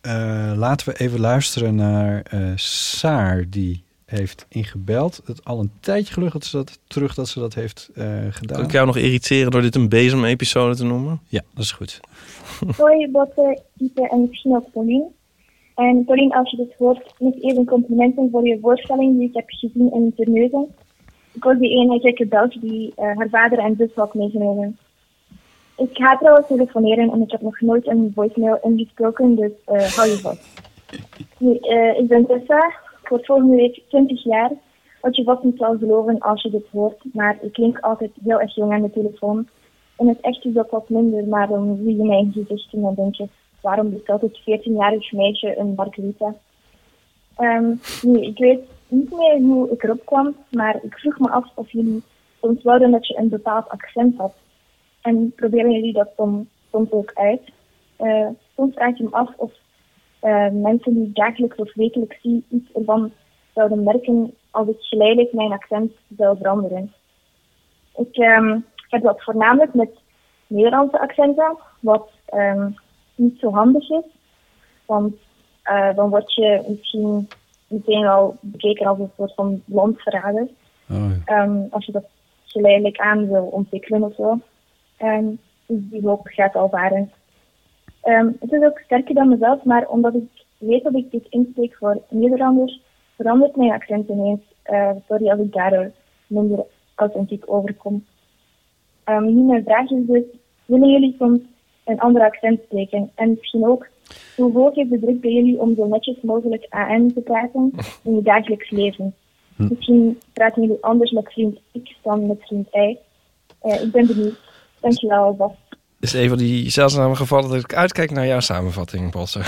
Eh, laten we even luisteren naar eh, Saar, die heeft ingebeld. Het al een tijdje geluk dat ze dat, terug dat ze dat heeft eh, gedaan. Kan ik jou nog irriteren door dit een bezem-episode te noemen? Ja, dat is goed. Hoi Botte, Ipe en misschien ook Pauline. En Pauline, als je dit hoort, nog eerst een complimenten voor je voorstelling die ik heb gezien in Terneuzen. Ik was die ene gekke Belg die eh, haar vader en zus had meegenomen. Ik ga trouwens telefoneren en ik heb nog nooit een voicemail ingesproken, dus eh, hou je vast. Eh, ik ben Tessa, ik word volgende week 20 jaar. Wat je vast niet zal geloven als je dit hoort, maar ik klink altijd heel erg jong aan de telefoon. En het echt is dat wat minder, maar dan zie je mijn gezicht en dan denk je, waarom bestelt het 14-jarig meisje een margarita? Ehm, nu, ik weet niet meer hoe ik erop kwam, maar ik vroeg me af of jullie soms wouden dat je een bepaald accent had. En proberen jullie dat soms, soms ook uit. Eh, soms vraag je me af of eh, mensen die dagelijks of wekelijks zie iets ervan zouden merken als ik geleidelijk mijn accent zou veranderen. Ik ehm, heb dat voornamelijk met Nederlandse accenten, wat ehm, niet zo handig is. Want eh, dan word je misschien meteen al bekeken als een soort van landverrader. Oh, Ehm, als je dat geleidelijk aan wil ontwikkelen of zo. Ehm, dus die hoop gaat al varen. Ehm, het is ook sterker dan mezelf, maar omdat ik weet dat ik dit inspreek voor Nederlanders, verandert mijn accent ineens. eh sorry als ik daardoor minder authentiek overkom. Nu mijn vraag is dus, willen jullie soms een ander accent spreken? En misschien ook, hoe hoog is de druk bij jullie om zo netjes mogelijk AN te praten in je dagelijks leven? Misschien praten jullie anders met vriend X dan met vriend Y. Eh, ik ben benieuwd. Dankjewel alvast. Is een van die zeldzame gevallen dat ik uitkijk naar jouw samenvatting, Bosse.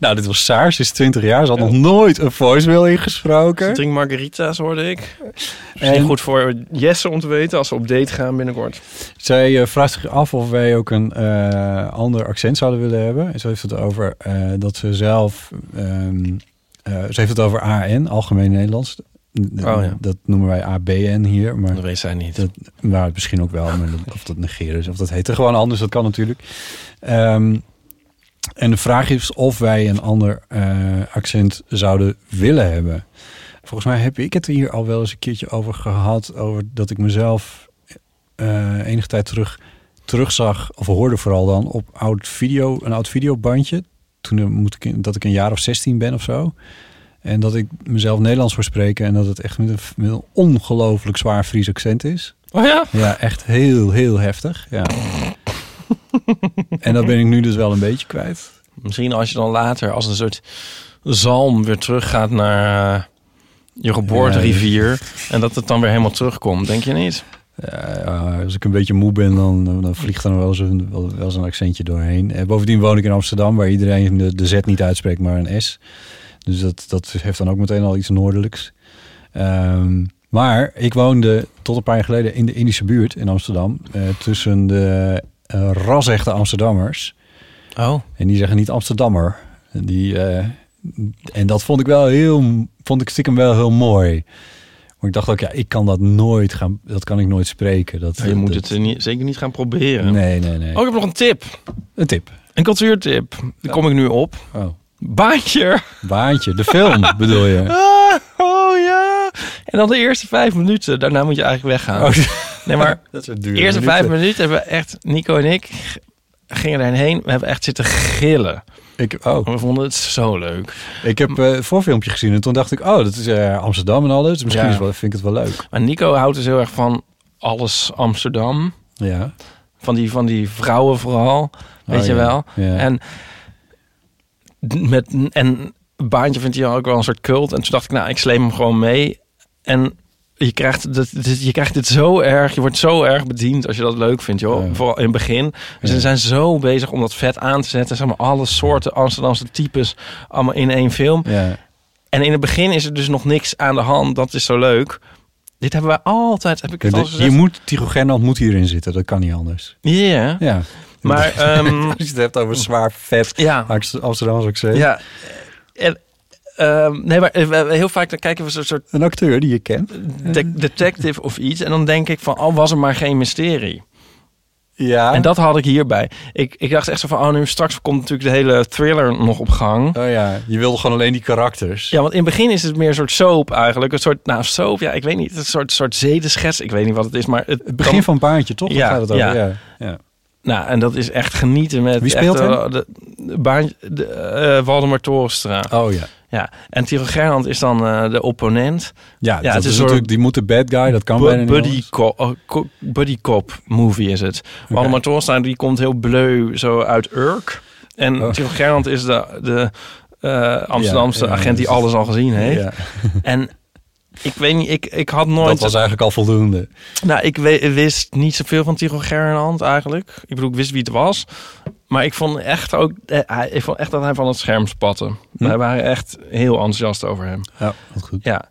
nou, dit was Saar. Ze is 20 jaar. Ze had nog nooit een voicemail ingesproken. Ze margarita's, hoorde ik. Misschien En- goed voor Jesse om te weten als ze op date gaan binnenkort. Zij eh, vraagt zich af of wij ook een eh, ander accent zouden willen hebben. En ze heeft het over eh, dat ze zelf... ehm, eh, ze heeft het over AN, Algemeen Nederlands. Oh, ja. Dat noemen wij ABN hier. Maar Dat weet zij niet. Dat, nou, misschien ook wel. Maar dat, of dat negeren is. Of dat heet er gewoon anders. Dat kan natuurlijk. Ehm, En de vraag is of wij een ander eh, accent zouden willen hebben. Volgens mij heb ik het hier al wel eens een keertje over gehad. Over dat ik mezelf eh, enige tijd terug terugzag, of hoorde vooral dan, op oud video, een oud videobandje. Toen eh, moet ik, in- dat ik een jaar of 16 ben of zo. En dat ik mezelf Nederlands hoor spreken. En dat het echt met een, met een ongelooflijk zwaar Fries accent is. Oh ja? Ja, echt heel, heel heftig. Ja. en dat ben ik nu dus wel een beetje kwijt. Misschien als je dan later als een soort zalm weer teruggaat naar eh, je geboorterivier. En dat het dan weer helemaal terugkomt, denk je niet? Ja, als ik een beetje moe ben, dan, dan vliegt er nog wel zo'n wel, wel zo'n accentje doorheen. En bovendien woon ik in Amsterdam, waar iedereen de, de Z niet uitspreekt, maar een S. Dus dat, dat heeft dan ook meteen al iets noordelijks. Ehm, maar ik woonde tot een paar jaar geleden in de Indische buurt in Amsterdam. eh, tussen de eh ras-echte Amsterdammers. Oh. En die zeggen niet Amsterdammer. En, die, eh, en dat vond ik wel heel, vond ik stiekem wel heel mooi. Maar ik dacht ook, ja, ik kan dat nooit gaan, dat kan ik nooit spreken. Dat, je moet dat- het niet, zeker niet gaan proberen. Nee, nee, nee. Oh, ik heb nog een tip. Een tip. Een cultuurtip. Daar kom ik nu op. Oh. Baantje. Baantje, de film bedoel je? Ah, oh ja. En dan de eerste vijf minuten. Daarna moet je eigenlijk weggaan. Oh, nee, maar dat is een de eerste vijf minuten hebben we echt... Nico en ik gingen daarheen. We hebben echt zitten gillen. Ik, oh. We vonden het zo leuk. Ik heb eh, het voorfilmpje gezien en toen dacht ik, oh, dat is eh, Amsterdam en alles. Misschien Ja. is wel, vind ik het wel leuk. Maar Nico houdt dus heel erg van alles Amsterdam. Ja. Van die, van die vrouwen vooral. Weet Oh, je ja. wel. Ja. En, met, en baantje vindt hij ook wel een soort cult. En toen dacht ik, nou, ik sleep hem gewoon mee. En je krijgt, dit, je krijgt dit zo erg. Je wordt zo erg bediend als je dat leuk vindt, joh. Vooral in het begin. Dus ze zijn zo bezig om dat vet aan te zetten. Zeg maar, alle soorten Amsterdamse types allemaal in één film. Ja. En in het begin is er dus nog niks aan de hand. Dat is zo leuk. Dit hebben wij altijd, heb ik het al Je moet, Tycho Gernand moet hierin zitten, dat kan niet anders. Ja. Ja. Maar, ehm, als je het hebt over zwaar vet ja. Amsterdamse accent. Ja. En, ehm, nee, maar eh, heel vaak dan kijken we zo'n soort Een acteur die je kent. de- detective of iets. En dan denk ik van, oh, was er maar geen mysterie. Ja. En dat had ik hierbij. Ik, ik dacht echt zo van, oh, nu straks komt natuurlijk de hele thriller nog op gang. Oh ja, je wilde gewoon alleen die karakters. Ja, want in het begin is het meer een soort soap eigenlijk. Een soort, nou, soap, ja, ik weet niet. Een soort, soort zedenschets. Ik weet niet wat het is, maar... Het, Het begin van Baantje, toch? Daar Ja, gaat het over. ja. Ja. Ja. Nou, en dat is echt genieten met... Wie speelt echt, hem? De, de, baan, de, eh, Waldemar Torenstra. Oh ja. Ja, en Tiro Gernand is dan eh, de opponent. Ja, dat het is, natuurlijk, die moet de bad guy, dat kan bijna buddy, cop, oh, co- buddy cop movie is het. Waldemar Torenstra, die komt heel bleu zo uit Urk. En Oh. Tiro Gernand is de, de eh, Amsterdamse Ja, ja, agent die alles al gezien heeft. Ja. En ik weet niet, ik, ik had nooit... Dat was eigenlijk al voldoende. Nou, ik wist niet zoveel van Tycho Gernand eigenlijk. Ik bedoel, ik wist wie het was. Maar ik vond echt ook, eh, hij- ik vond echt dat hij van het scherm spatte. Wij waren echt heel enthousiast over hem. Ja, wat goed. Ja.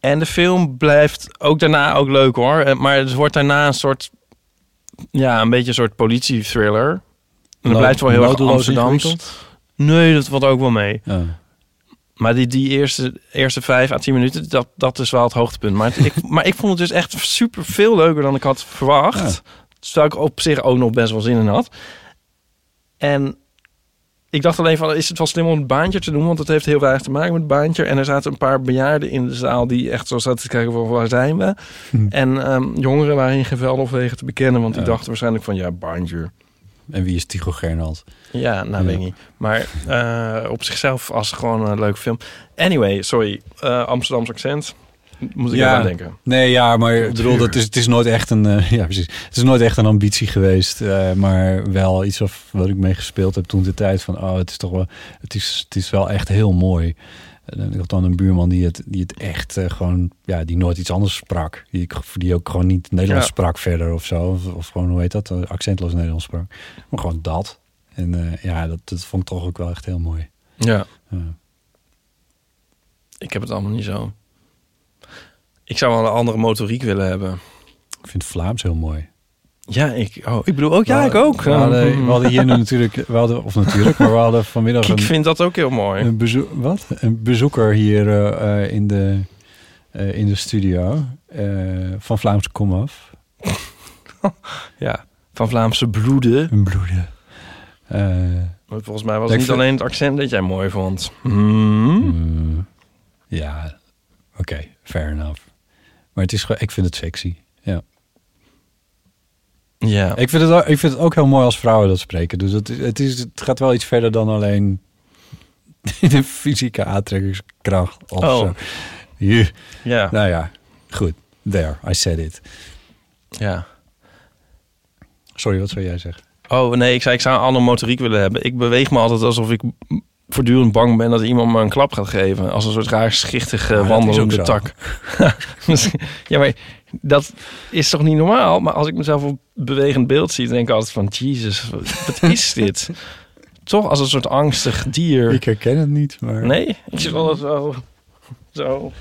En de film blijft ook daarna ook leuk hoor. Eh, Maar het wordt daarna een soort, ja, een beetje een soort politie-thriller. En No- blijft wel heel erg Amsterdams. Nee, dat valt ook wel mee. Ja. Maar die, die eerste, eerste vijf à tien minuten, dat, dat is wel het hoogtepunt. Maar, het- ik, maar ik vond het dus echt super veel leuker dan ik had verwacht. Terwijl ik op zich ook nog best wel zin in had. En ik dacht alleen van, is het wel slim om het baantje te doen? Want het heeft heel weinig te maken met het baantje. En er zaten een paar bejaarden in de zaal die echt zo zaten te kijken van, waar zijn we? En ehm, jongeren waren in geweld of wegen te bekennen. Want die Ja. dachten waarschijnlijk van, ja, baantje. En wie is Tycho Gernand? Ja, nou Ja. weet ik niet. Maar eh, op zichzelf als gewoon een leuke film. Anyway, sorry. eh Amsterdams accent. Moet ik even aan denken. Nee, ja, maar ik bedoel, dat is, het is nooit echt een, eh, ja, precies. Het is nooit echt een ambitie geweest, maar wel iets of, wat ik mee gespeeld heb toen de tijd van, oh, het is toch wel, het is, het is wel echt heel mooi. En ik had dan een buurman die het, die het echt eh, gewoon, ja, die nooit iets anders sprak. Die, ik- die ook gewoon niet Nederlands Ja. sprak verder of zo. Of, of gewoon, hoe heet dat, eh, accentloos Nederlands sprak. Maar gewoon dat. En eh, ja, dat, dat vond ik toch ook wel echt heel mooi. Ja. Ja. Ik heb het allemaal niet zo. Ik zou wel een andere motoriek willen hebben. Ik vind Vlaams heel mooi. Ja, ik, oh, ik bedoel ook, ja, ik ook. We hadden, we hadden hier nu natuurlijk, we hadden, of natuurlijk, maar we hadden vanmiddag Ik vind dat ook heel mooi. een, bezoek, wat? een bezoeker hier eh, in, de, eh, in de studio eh, van Vlaamse komaf. Ja, van Vlaamse bloeden. Een bloeden. Volgens mij was het niet vind- alleen het accent dat jij mooi vond. Hmm? Mm, ja, oké, fair enough. Maar het is ik vind het sexy. Ja. Ja. Ik vind, het ook, ik vind het ook heel mooi als vrouwen dat spreken. Dus het, het, is, het gaat wel iets verder dan alleen de fysieke aantrekkingskracht. Of Oh. zo. Je- Ja. Nou ja, goed. There, I said it. Ja. Sorry, wat zou jij zeggen? Oh nee, ik zei ik zou alle motoriek willen hebben. Ik beweeg me altijd alsof ik voortdurend bang ben dat iemand me een klap gaat geven. Als een soort raar schichtige Ah, wandelende tak. Ja, maar dat is toch niet normaal? Maar als ik mezelf op bewegend beeld zie, denk ik altijd van... Jezus, wat is dit? toch als een soort angstig dier. Ik herken het niet, maar... Nee, ik zit altijd zo... Zo.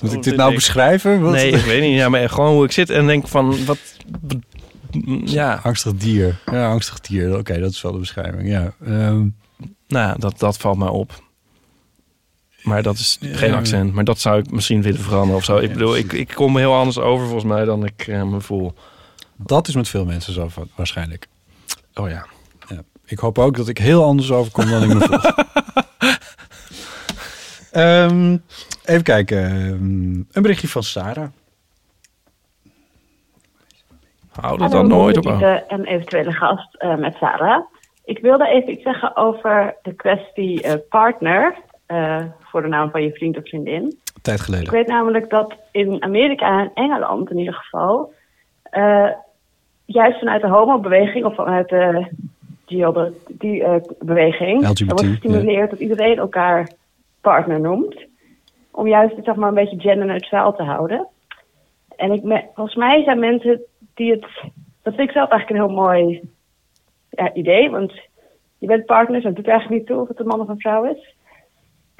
Moet ik dit nou ik. beschrijven? Wat- Nee, ik weet niet. Ja, maar gewoon hoe ik zit en denk van... Wat, ja. Angstig dier. Ja, angstig dier. Oké, dat is wel de beschrijving. Ja. Ehm, Nou, dat, dat valt mij op. Maar dat is geen accent. Maar dat zou ik misschien willen veranderen of zo. Ik bedoel, ik, ik kom heel anders over volgens mij dan ik eh, me voel. dat is met veel mensen zo va- waarschijnlijk. Oh ja. ja. Ik hoop ook dat ik heel anders overkom dan ik me voel. Ehm, even kijken. Ehm, een berichtje van Sarah. Hou dat dan nooit op Brigitte aan. En eventuele gast eh, met Sarah. Ik wilde even iets zeggen over de kwestie eh, partner. Eh, voor de naam van je vriend of vriendin. Tijd Ik geleden. weet namelijk dat in Amerika en Engeland in ieder geval. eh, juist vanuit de homobeweging of vanuit de die, eh, beweging. LGBT, wordt gestimuleerd dat iedereen elkaar partner noemt. Om juist het zeg maar, een beetje genderneutraal te houden. En ik me- volgens mij zijn mensen die het. Dat vind ik zelf eigenlijk een heel mooi ja, idee. Want je bent partners en het doet eigenlijk niet toe of het een man of een vrouw is.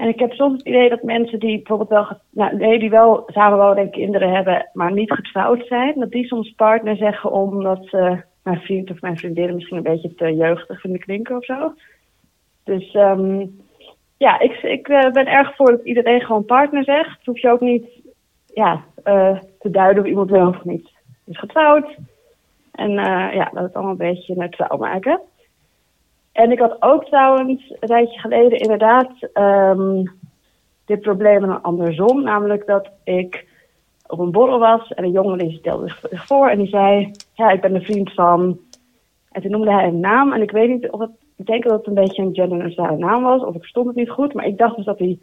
En ik heb soms het idee dat mensen die bijvoorbeeld wel, nou, nee, die wel samenwonen en kinderen hebben, maar niet getrouwd zijn, dat die soms partner zeggen omdat ze mijn vriend of mijn vriendin misschien een beetje te jeugdig vinden klinken of zo. Dus ehm, ja, ik, ik eh, ben erg voor dat iedereen gewoon partner zegt. Hoef je ook niet ja, eh, te duiden of iemand wel of niet is getrouwd. En eh, ja, dat het allemaal een beetje neutraal maken. En ik had ook trouwens een tijdje geleden inderdaad ehm, dit probleem andersom. Namelijk dat ik op een borrel was en een jongen stelde zich voor en die zei... Ja, ik ben een vriend van... En toen noemde hij een naam en ik weet niet of het... Ik denk dat het een beetje een genderneutrale naam was of ik verstond het niet goed. Maar ik dacht dus dat hij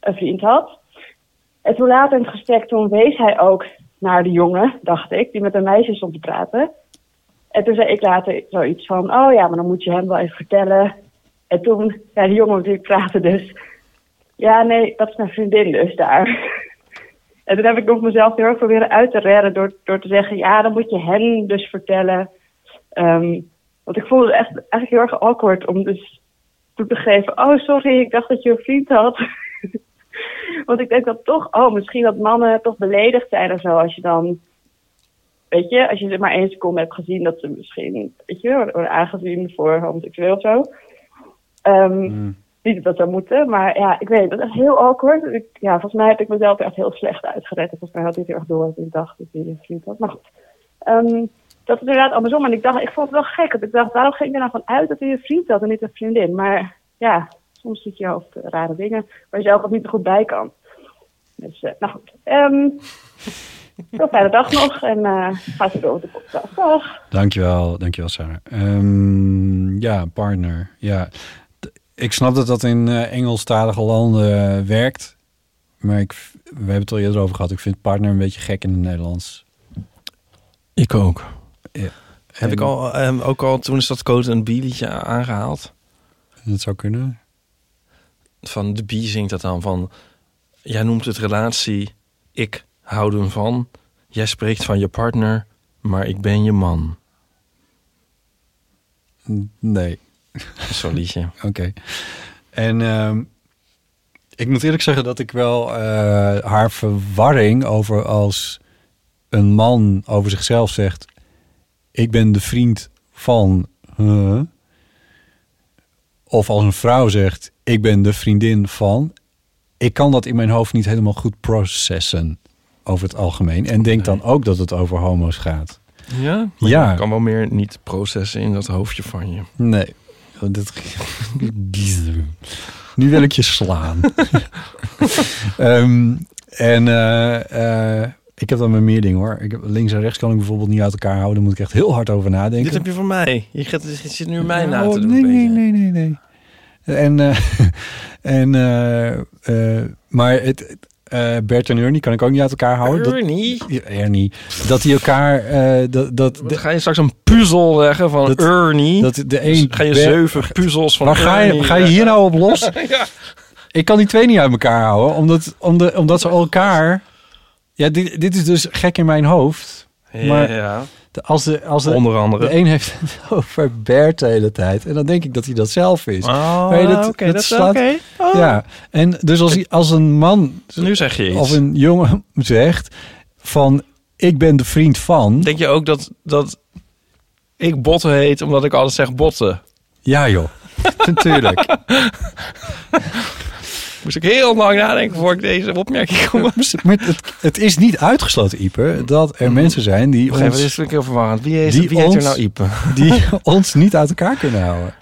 een vriend had. En toen later in het gesprek, toen wees hij ook naar de jongen, dacht ik, die met een meisje stond te praten. En toen zei ik later zoiets van, oh ja, maar dan moet je hem wel even vertellen. En toen, ja, die jongen natuurlijk praatte dus. Ja, nee, dat is mijn vriendin dus daar. En toen heb ik nog mezelf heel erg proberen uit te redden door, door te zeggen, ja, dan moet je hen dus vertellen. Ehm, want ik voelde het echt eigenlijk heel erg awkward om dus toe te geven, oh sorry, ik dacht dat je een vriend had. Want ik denk dat toch, oh, misschien dat mannen toch beledigd zijn of zo. Als je dan, weet je, als je er maar één seconde hebt gezien dat ze misschien, weet je, worden aangezien voor homoseksueel of zo. Ehm, Niet dat dat zou moeten, maar ja, ik weet dat is heel awkward. Ik, ja, volgens mij heb ik mezelf echt heel slecht uitgered. En Volgens mij had hij het heel erg door dat ik dacht dat hij een vriend had. Maar goed, Ehm, dat is inderdaad andersom. En ik dacht, ik vond het wel gek. Want ik dacht, waarom ging ik er nou van uit dat hij een vriend had en niet een vriendin? Maar ja, soms zit je hoofd rare dingen waar je zelf ook niet goed bij kan. Dus, eh, nou goed. Ehm heel fijne dag nog en eh ga zo door met de podcast. Dag. Dankjewel, dankjewel Sarah. Ehm, ja, partner. Ja, ik snap dat dat in eh, Engelstalige landen eh, werkt. Maar ik, we hebben het al eerder over gehad. Ik vind partner een beetje gek in het Nederlands. Ik ook. Ja. Heb En- ik al, ehm, ook al, toen is dat Code en Bie liedje aangehaald. Dat zou kunnen. Van de Bie zingt dat dan van... Jij noemt het relatie, ik hou hem van. Jij spreekt van je partner, maar ik ben je man. Nee. Zo'n liedje. Oké. En ehm, ik moet eerlijk zeggen dat ik wel eh, haar verwarring over als een man over zichzelf zegt: Ik ben de vriend van. huh? Of als een vrouw zegt: Ik ben de vriendin van. Ik kan dat in mijn hoofd niet helemaal goed processen over het algemeen. En denk dan ook dat het over homo's gaat. Ja? Maar Ja. Je kan wel meer niet processen in dat hoofdje van je. Nee. Want Dat... nu wil ik je slaan. Ehm, en eh, eh, ik heb dan met meer dingen hoor. Ik heb, links en rechts kan ik bijvoorbeeld niet uit elkaar houden. Daar moet ik echt heel hard over nadenken. Dit heb je van mij. Je, gaat, je zit nu mij na Oh, te doen. nee, een nee, beetje. nee, nee, nee. En, eh, en maar het, eh, Bert en Ernie kan ik ook niet uit elkaar houden. Dat- Ernie? Ja, Ernie. Dat die elkaar... eh, dat, dat, ga je straks een puzzel leggen van Dat- Ernie? dat de een ga je zeven puzzels van Waar ga je, ga je hier nou op los? ja. Ik kan die twee niet uit elkaar houden, omdat, omdat, omdat ze elkaar... Ja, dit, dit is dus gek in mijn hoofd. Maar Ja. de- als de, als de, Onder andere. De een heeft het over Bert de hele tijd. En dan denk ik dat hij dat zelf is. Oh, Maar oké, dat is oké. Oh. Ja, en dus als, als een man... Nu zeg je iets. Of een jongen zegt van... Ik ben de vriend van... Denk je ook dat, dat ik botten heet omdat ik altijd zeg botten? Ja joh, natuurlijk. Moest ik heel lang nadenken voor ik deze opmerking kom. Maar het, het is niet uitgesloten, Ieper, dat er mensen zijn die even, ons, dit heel verwarrend. Wie, is, die wie heet er ons- nou Ipe? die ons niet uit elkaar kunnen houden.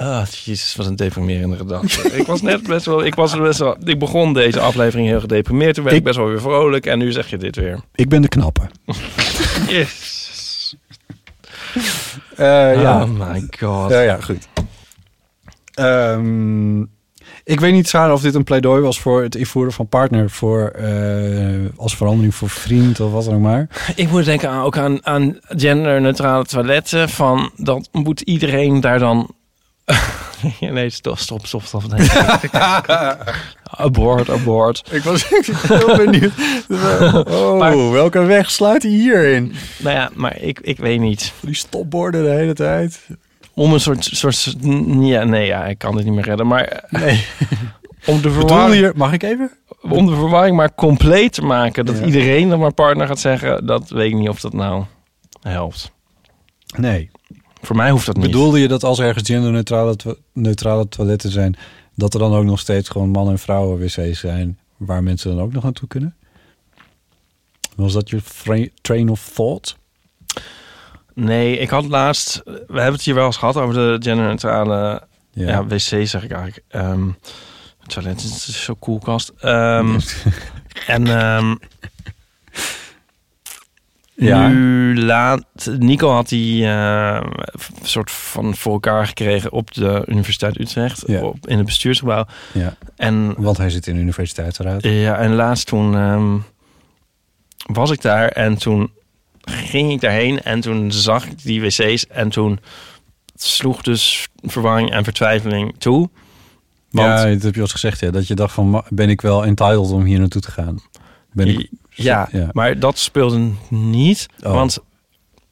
Ah, jezus, wat een deprimerende gedachte. ik was net best wel, ik was best wel, ik begon deze aflevering heel gedeprimeerd. Toen werd ik, Ik- best wel weer vrolijk en nu zeg je dit weer. Ik ben de knappe. Yes. Eh, ja. Oh my god. Ja, ja, goed. Ehm, ik weet niet, Sarah, of dit een pleidooi was voor het invoeren van partner voor, eh, als verandering voor vriend of wat dan ook maar. Ik moet denken aan, ook aan, aan genderneutrale toiletten. Van dat moet iedereen daar dan. nee, stop, stop, stop, stop. Nee. abort, abort. Ik was heel benieuwd. Oh, Maar- welke weg sluit hij hierin? Nou ja, maar ik, ik weet niet. Die stopborden de hele tijd. Om een soort, soort. Ja, nee, ja, ik kan het niet meer redden. Maar Nee. om de verwarring. je, mag ik even? om de verwarring maar compleet te maken. Dat Ja. iedereen dan maar partner gaat zeggen. Dat weet ik niet of dat nou helpt. Nee. Voor mij hoeft dat niet. Bedoelde je dat als ergens genderneutrale to- neutrale toiletten zijn, dat er dan ook nog steeds gewoon man- en vrouwen wc's zijn waar mensen dan ook nog naartoe kunnen? Was dat je train of thought? Nee, ik had laatst... We hebben het hier wel eens gehad over de genderneutrale... Ja. Ja, wc zeg ik eigenlijk. Ehm toilet is zo koelkast. Ehm, en ehm, Ja. nu laat... Nico had die eh, soort van voor elkaar gekregen op de Universiteit Utrecht. Ja. Op, in het bestuursgebouw. Ja. En Want hij zit in de universiteitsraad. ja, en laatst toen ehm, was ik daar en toen ging ik daarheen en toen zag ik die wc's en toen sloeg dus verwarring en vertwijfeling toe. Want ja, dat heb je al gezegd, ja, dat je dacht van, ben ik wel entitled om hier naartoe te gaan? Ben ik, ja, ja. maar dat speelde niet, Oh. want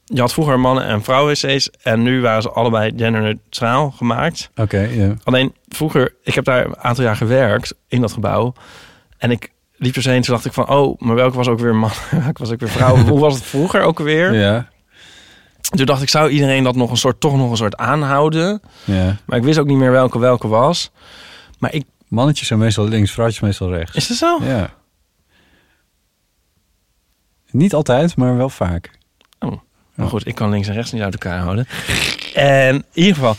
je had vroeger mannen en vrouwen wc's en nu waren ze allebei genderneutraal gemaakt. Oké, ja. Alleen vroeger, ik heb daar een aantal jaar gewerkt in dat gebouw. En ik liep er heen, toen dacht ik van, oh, maar welke was ook weer man, welke was ook weer vrouw? Hoe was het vroeger ook weer? Ja, Toen dacht ik, zou iedereen dat nog een soort, toch nog een soort aanhouden? ja. Maar ik wist ook niet meer welke welke was. Maar ik, Mannetjes zijn meestal links, vrouwtjes meestal rechts. is dat zo? Ja. Niet altijd, maar wel vaak. Maar goed, ik kan links en rechts niet uit elkaar houden. En in ieder geval,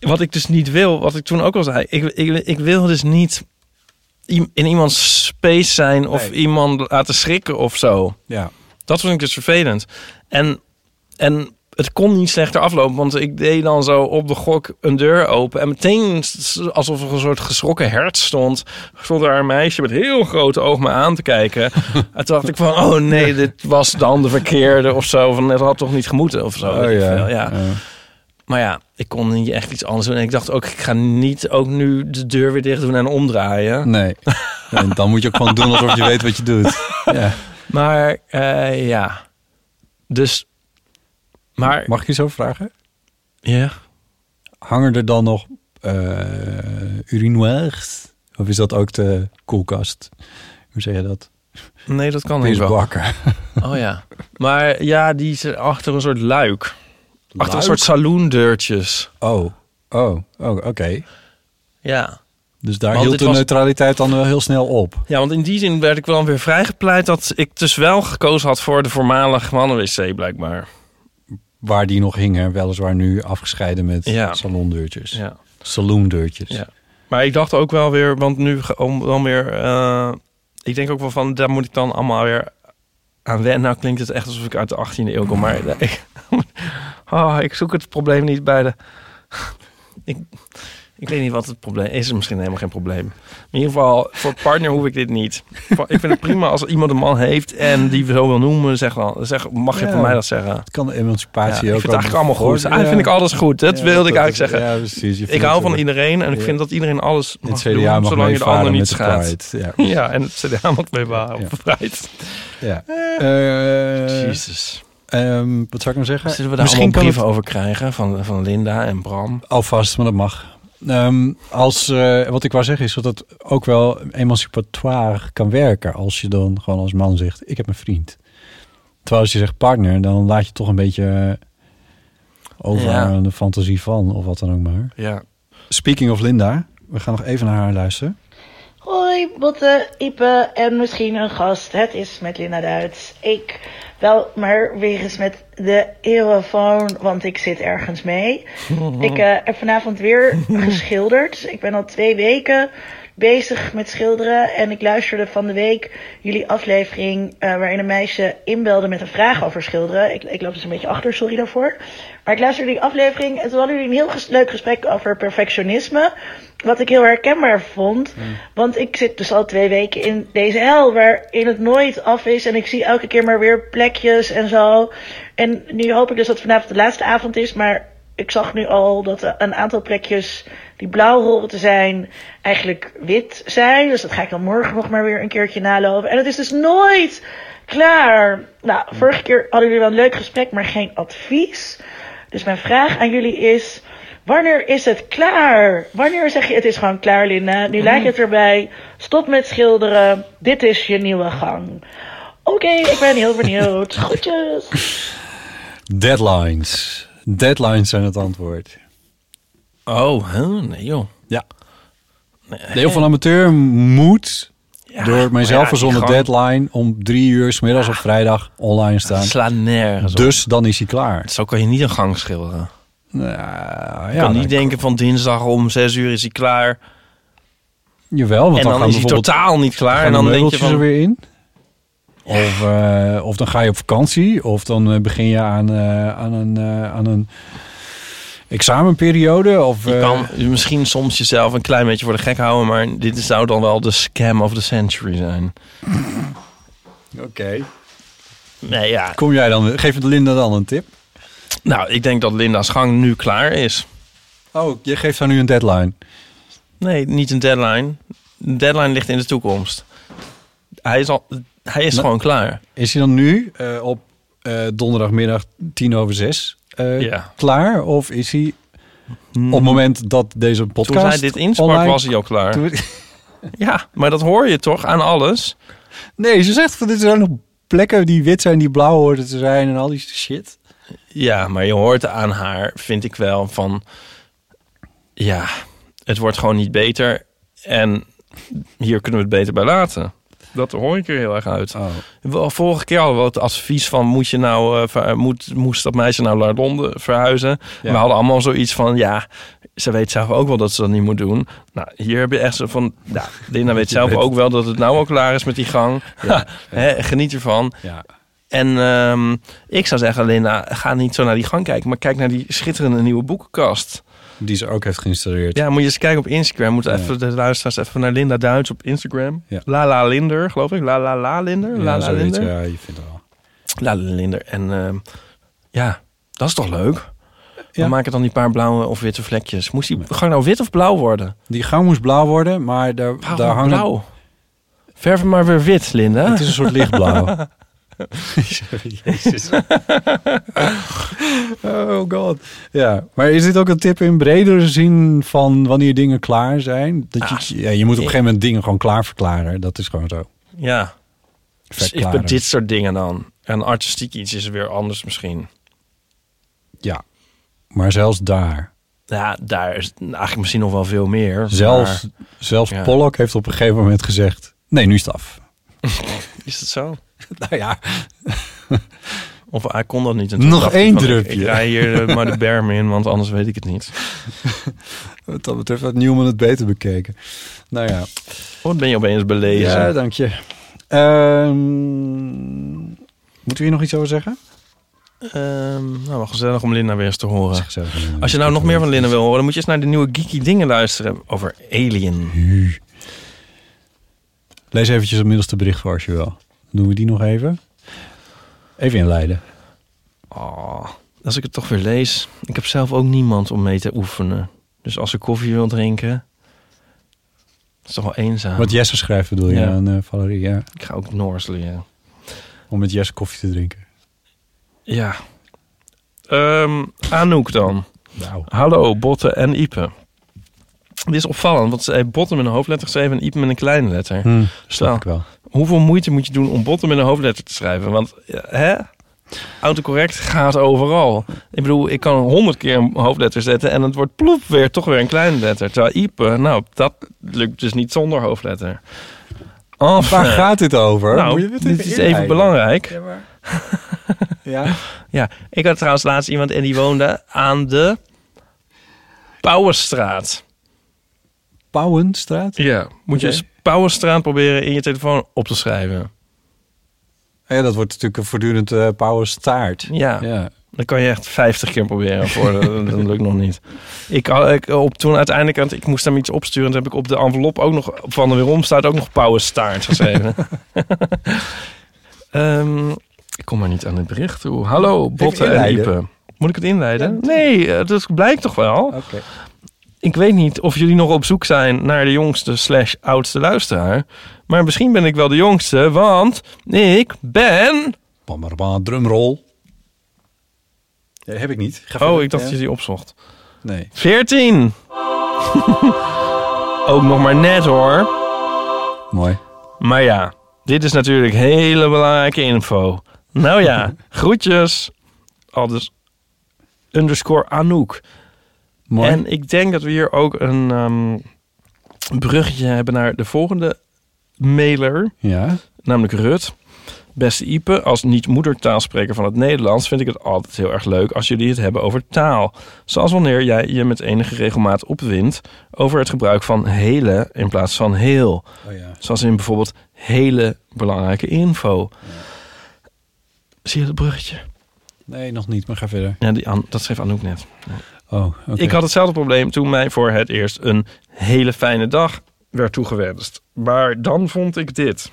wat ik dus niet wil, wat ik toen ook al zei, ik, ik, ik wil dus niet in iemands space zijn of Nee. iemand laten schrikken of zo. Ja. Dat vond ik dus vervelend. En, en het kon niet slechter aflopen, want ik deed dan zo op de gok een deur open. En meteen, alsof er een soort geschrokken hert stond, stond daar een meisje met heel grote ogen me aan te kijken. en toen dacht ik van, oh nee, dit was dan de verkeerde of zo. Van, het had toch niet gemoeten of zo. Oh, ja. Ja. Maar ja, ik kon niet echt iets anders doen. En ik dacht ook, ik ga niet ook nu de deur weer dicht doen en omdraaien. Nee. En dan moet je ook gewoon doen alsof je weet wat je doet. Ja. Maar eh, ja, dus... Maar Mag ik je zo vragen? ja, Hangen er dan nog eh urinoirs? Of is dat ook de koelkast? Hoe zeg je dat? nee, dat kan niet wel. Pisbakken. Oh ja. Maar ja, die is achter een soort luik. Achter een soort saloondeurtjes. Oh, oh, oh oké. Ja. Dus daar Want hield de was- neutraliteit dan wel heel snel op. Ja, want in die zin werd ik wel weer vrijgepleit dat ik dus wel gekozen had voor de voormalige mannenwc blijkbaar. Waar die nog hingen, weliswaar nu afgescheiden met Ja. salondeurtjes. Ja. Saloondeurtjes. Ja. Maar ik dacht ook wel weer, want nu om dan weer, eh, ik denk ook wel van, daar moet ik dan allemaal weer aan wennen. Nou klinkt het echt alsof ik uit de 18e eeuw kom, maar ik, oh, ik zoek het probleem niet bij de. ik, ik weet niet wat het probleem is. Misschien helemaal geen probleem. In ieder geval, voor partner hoef ik dit niet. Ik vind het prima als iemand een man heeft en die zo wil noemen. Zeg dan, zeg, mag je Ja. voor mij dat zeggen? Het kan de emancipatie Ja, ook ik vind het eigenlijk allemaal goed. Eigenlijk vind ik alles goed. Dat wilde ik eigenlijk zeggen. ja, precies. Ik hou van iedereen en ik vind dat iedereen alles Het mag doen, mag zolang je de ander niet schaadt. Ja. ja. en het CDA mag op de Pride. Ja. Eh, Jezus. ehm, wat zou ik nou zeggen? Zullen we daar Misschien allemaal brieven het- over krijgen van, van Linda en Bram? Alvast, maar dat mag. Ehm, als, eh, wat ik wou zeggen is dat het ook wel emancipatoire kan werken. Als je dan gewoon als man zegt, ik heb een vriend. Terwijl als je zegt partner, dan laat je toch een beetje over Ja. aan de fantasie van. Of wat dan ook maar. Ja. Speaking of Linda, we gaan nog even naar haar luisteren. Hoi, Botte, Ipe en misschien een gast. Het is met Linda Duits. Ik bel maar weer eens met de eeuwenfoon, want ik zit ergens mee. Ik eh, heb vanavond weer geschilderd. Ik ben al twee weken bezig met schilderen. En ik luisterde van de week jullie aflevering eh, waarin een meisje inbelde met een vraag over schilderen. Ik, ik loop dus een beetje achter, sorry daarvoor. Maar ik luisterde die aflevering en toen hadden jullie een heel ges- leuk gesprek over perfectionisme. Wat ik heel herkenbaar vond. Want ik zit dus al twee weken in deze hel waarin het nooit af is. En ik zie elke keer maar weer plekjes en zo. En nu hoop ik dus dat vanavond de laatste avond is. Maar ik zag nu al dat een aantal plekjes die blauw horen te zijn, eigenlijk wit zijn. Dus dat ga ik dan morgen nog maar weer een keertje nalopen. En het is dus nooit klaar. Nou, vorige keer hadden jullie wel een leuk gesprek, maar geen advies. Dus mijn vraag aan jullie is: wanneer is het klaar? Wanneer zeg je het is gewoon klaar, Linda? Nu lijkt het erbij. Stop met schilderen. Dit is je nieuwe gang. Oké, ik ben heel benieuwd. Groetjes. Deadlines. Deadlines zijn het antwoord. Oh, huh? nee joh. Ja. De Eeuw van Amateur moet door mijzelf ja, verzonnen die gang- deadline om drie uur 's middags op vrijdag online staan. Slaat nergens op. Dus dan is hij klaar. Zo kan je niet een gang schilderen. Nou, Je ja, kan dan- niet denken van dinsdag om zes uur is hij klaar. Jawel, want en dan, is hij totaal niet klaar. En de dan denk je van... er weer in. Of, eh, of dan ga je op vakantie. Of dan eh, begin je aan, eh, aan, een, aan een examenperiode. Of, Je kan misschien soms jezelf een klein beetje voor de gek houden, maar dit zou dan wel de scam of the century zijn. Oké. Nee, ja. Kom jij dan, geef Linda dan een tip? Nou, ik denk dat Linda's gang nu klaar is. Oh, je geeft haar nu een deadline. Nee, niet een deadline. De deadline ligt in de toekomst. Hij is, al, hij is Nou, gewoon klaar. Is hij dan nu eh, op eh, donderdagmiddag tien over zes eh, Ja. klaar? Of is hij op het moment dat deze podcast Toen zij dit insprak, online- was hij al klaar. Toen- Ja, maar dat hoor je toch aan alles? Nee, ze zegt van dit zijn nog plekken die wit zijn, die blauw hoorden te zijn en al die shit. Ja, maar je hoort aan haar, vind ik wel, van... Ja, het wordt gewoon niet beter. En hier kunnen we het beter bij laten. Dat hoor ik er heel erg uit. Wel, Vorige keer hadden we het advies van... Moet je nou, eh, ver- moet, moest dat meisje nou naar Londen verhuizen? Ja. We hadden allemaal zoiets van... Ja, ze weet zelf ook wel dat ze dat niet moet doen. Nou, hier heb je echt zo van... Ja, Linda weet zelf ook wel dat het nou al klaar is met die gang. Ja. Hè, geniet ervan. Ja. En ehm, ik zou zeggen, Linda, ga niet zo naar die gang kijken... maar kijk naar die schitterende nieuwe boekenkast. Die ze ook heeft geïnstalleerd. Ja, moet je eens kijken op Instagram. Moet Ja. even de luisteraars even naar Linda Duits op Instagram. Ja. La La Linder, geloof ik. La La La Linder. Ja, La La zoiets, Linder. ja, je vindt het wel. La La Linder. En ehm, ja, dat is toch leuk? Ja. We maken dan die paar blauwe of witte vlekjes. Moest die gang nou wit of blauw worden? Die gang moest blauw worden, maar daar, Waarom daar hangen... blauw? Verf hem maar weer wit, Linda. Het is een soort lichtblauw. Jezus. oh god. Ja, maar is dit ook een tip in bredere zin van wanneer dingen klaar zijn? Dat je, ja, je moet op een gegeven moment dingen gewoon klaar verklaren. Dat is gewoon zo. Ja. Dus ik ben dit soort dingen dan. En artistiek iets is weer anders misschien. Ja, maar zelfs daar. Ja, daar is eigenlijk misschien nog wel veel meer. Zelfs, maar- zelfs Ja. Pollock heeft op een gegeven moment gezegd... Nee, nu is het af. Is dat zo? nou ja. Of hij kon dat niet. Nog één ik- drupje. Ik, rij hier eh, maar de berm in, want anders weet ik het niet. Wat dat betreft had Newman het beter bekeken. Nou ja. Wat ben je opeens belezen? Ja, dank je. Ehm, moeten we hier nog iets over zeggen? Ehm, nou, wel gezellig om Linda weer eens te horen. Als je nou nog meer van Linda wil horen, dan moet je eens naar de nieuwe geeky dingen luisteren over Alien. Lees eventjes het middelste bericht voor als je wil. Doen we die nog even? Even inleiden. Oh, als ik het toch weer lees. Ik heb zelf ook niemand om mee te oefenen. Dus als ik koffie wil drinken, is toch wel eenzaam. Wat Jesse schrijft bedoel je Ja. aan eh, Valerie, ja. Ik ga ook Noors leren. Om met Jesse koffie te drinken. Ja. Ehm Anouk dan. Nou. Hallo, Botte en Ipe. Dit is opvallend, want ze heeft Botte met een hoofdletter geschreven en Ipe met een kleine letter. Hm, Dus wel, ik wel. Hoeveel moeite moet je doen om Botte met een hoofdletter te schrijven? Want, hè? Autocorrect gaat overal. Ik bedoel, ik kan honderd keer een hoofdletter zetten en het wordt ploep weer toch weer een kleine letter. Terwijl Ipe, nou, dat lukt dus niet zonder hoofdletter. Enfin. Waar gaat dit over? Nou, Moet je het dit even is even inleiden? belangrijk. Ja, maar- ja? Ja, ik had trouwens laatst iemand en die woonde aan de Pauwenstraat. Pauwenstraat? Ja, moet je Pauwenstraat proberen in je telefoon op te schrijven. Ja, dat wordt natuurlijk een voortdurend eh Pauwenstaart. Ja. ja. Dan kan je echt 50 keer proberen voor dat, lukt nog niet. Ik, ik op toen uiteindelijk ik moest hem iets opsturen, toen heb ik op de envelop ook nog van de weerom staat ook nog Pauwenstaart geschreven. Ehm, ik kom maar niet aan het bericht toe. Hallo, Botte en. Ipe. Moet ik het inleiden? Nee, eh, dat blijkt toch wel. Oké. Ik weet niet of jullie nog op zoek zijn naar de jongste slash oudste luisteraar. Maar misschien ben ik wel de jongste, want ik ben... Bam, drumroll. Ja, heb ik niet. Ga Oh, ik dacht Ja. dat je die opzocht. Nee. 14! Ook nog maar net hoor. Mooi. Maar ja, dit is natuurlijk hele belangrijke info. Nou ja, groetjes. Al dus underscore Anouk. Mooi. En ik denk dat we hier ook een ehm, bruggetje hebben naar de volgende mailer. Ja. Namelijk Rut. Beste Ipe, als niet-moedertaalspreker van het Nederlands vind ik het altijd heel erg leuk als jullie het hebben over taal. Zoals wanneer jij je met enige regelmaat opwindt over het gebruik van hele in plaats van heel. Oh ja. Zoals in bijvoorbeeld hele belangrijke info. Zie je het bruggetje? Nee, nog niet, maar ga verder. Ja, die dat schreef Anouk net. Oh. Ik had hetzelfde probleem toen mij voor het eerst een hele fijne dag werd toegewenst. Maar dan vond ik dit.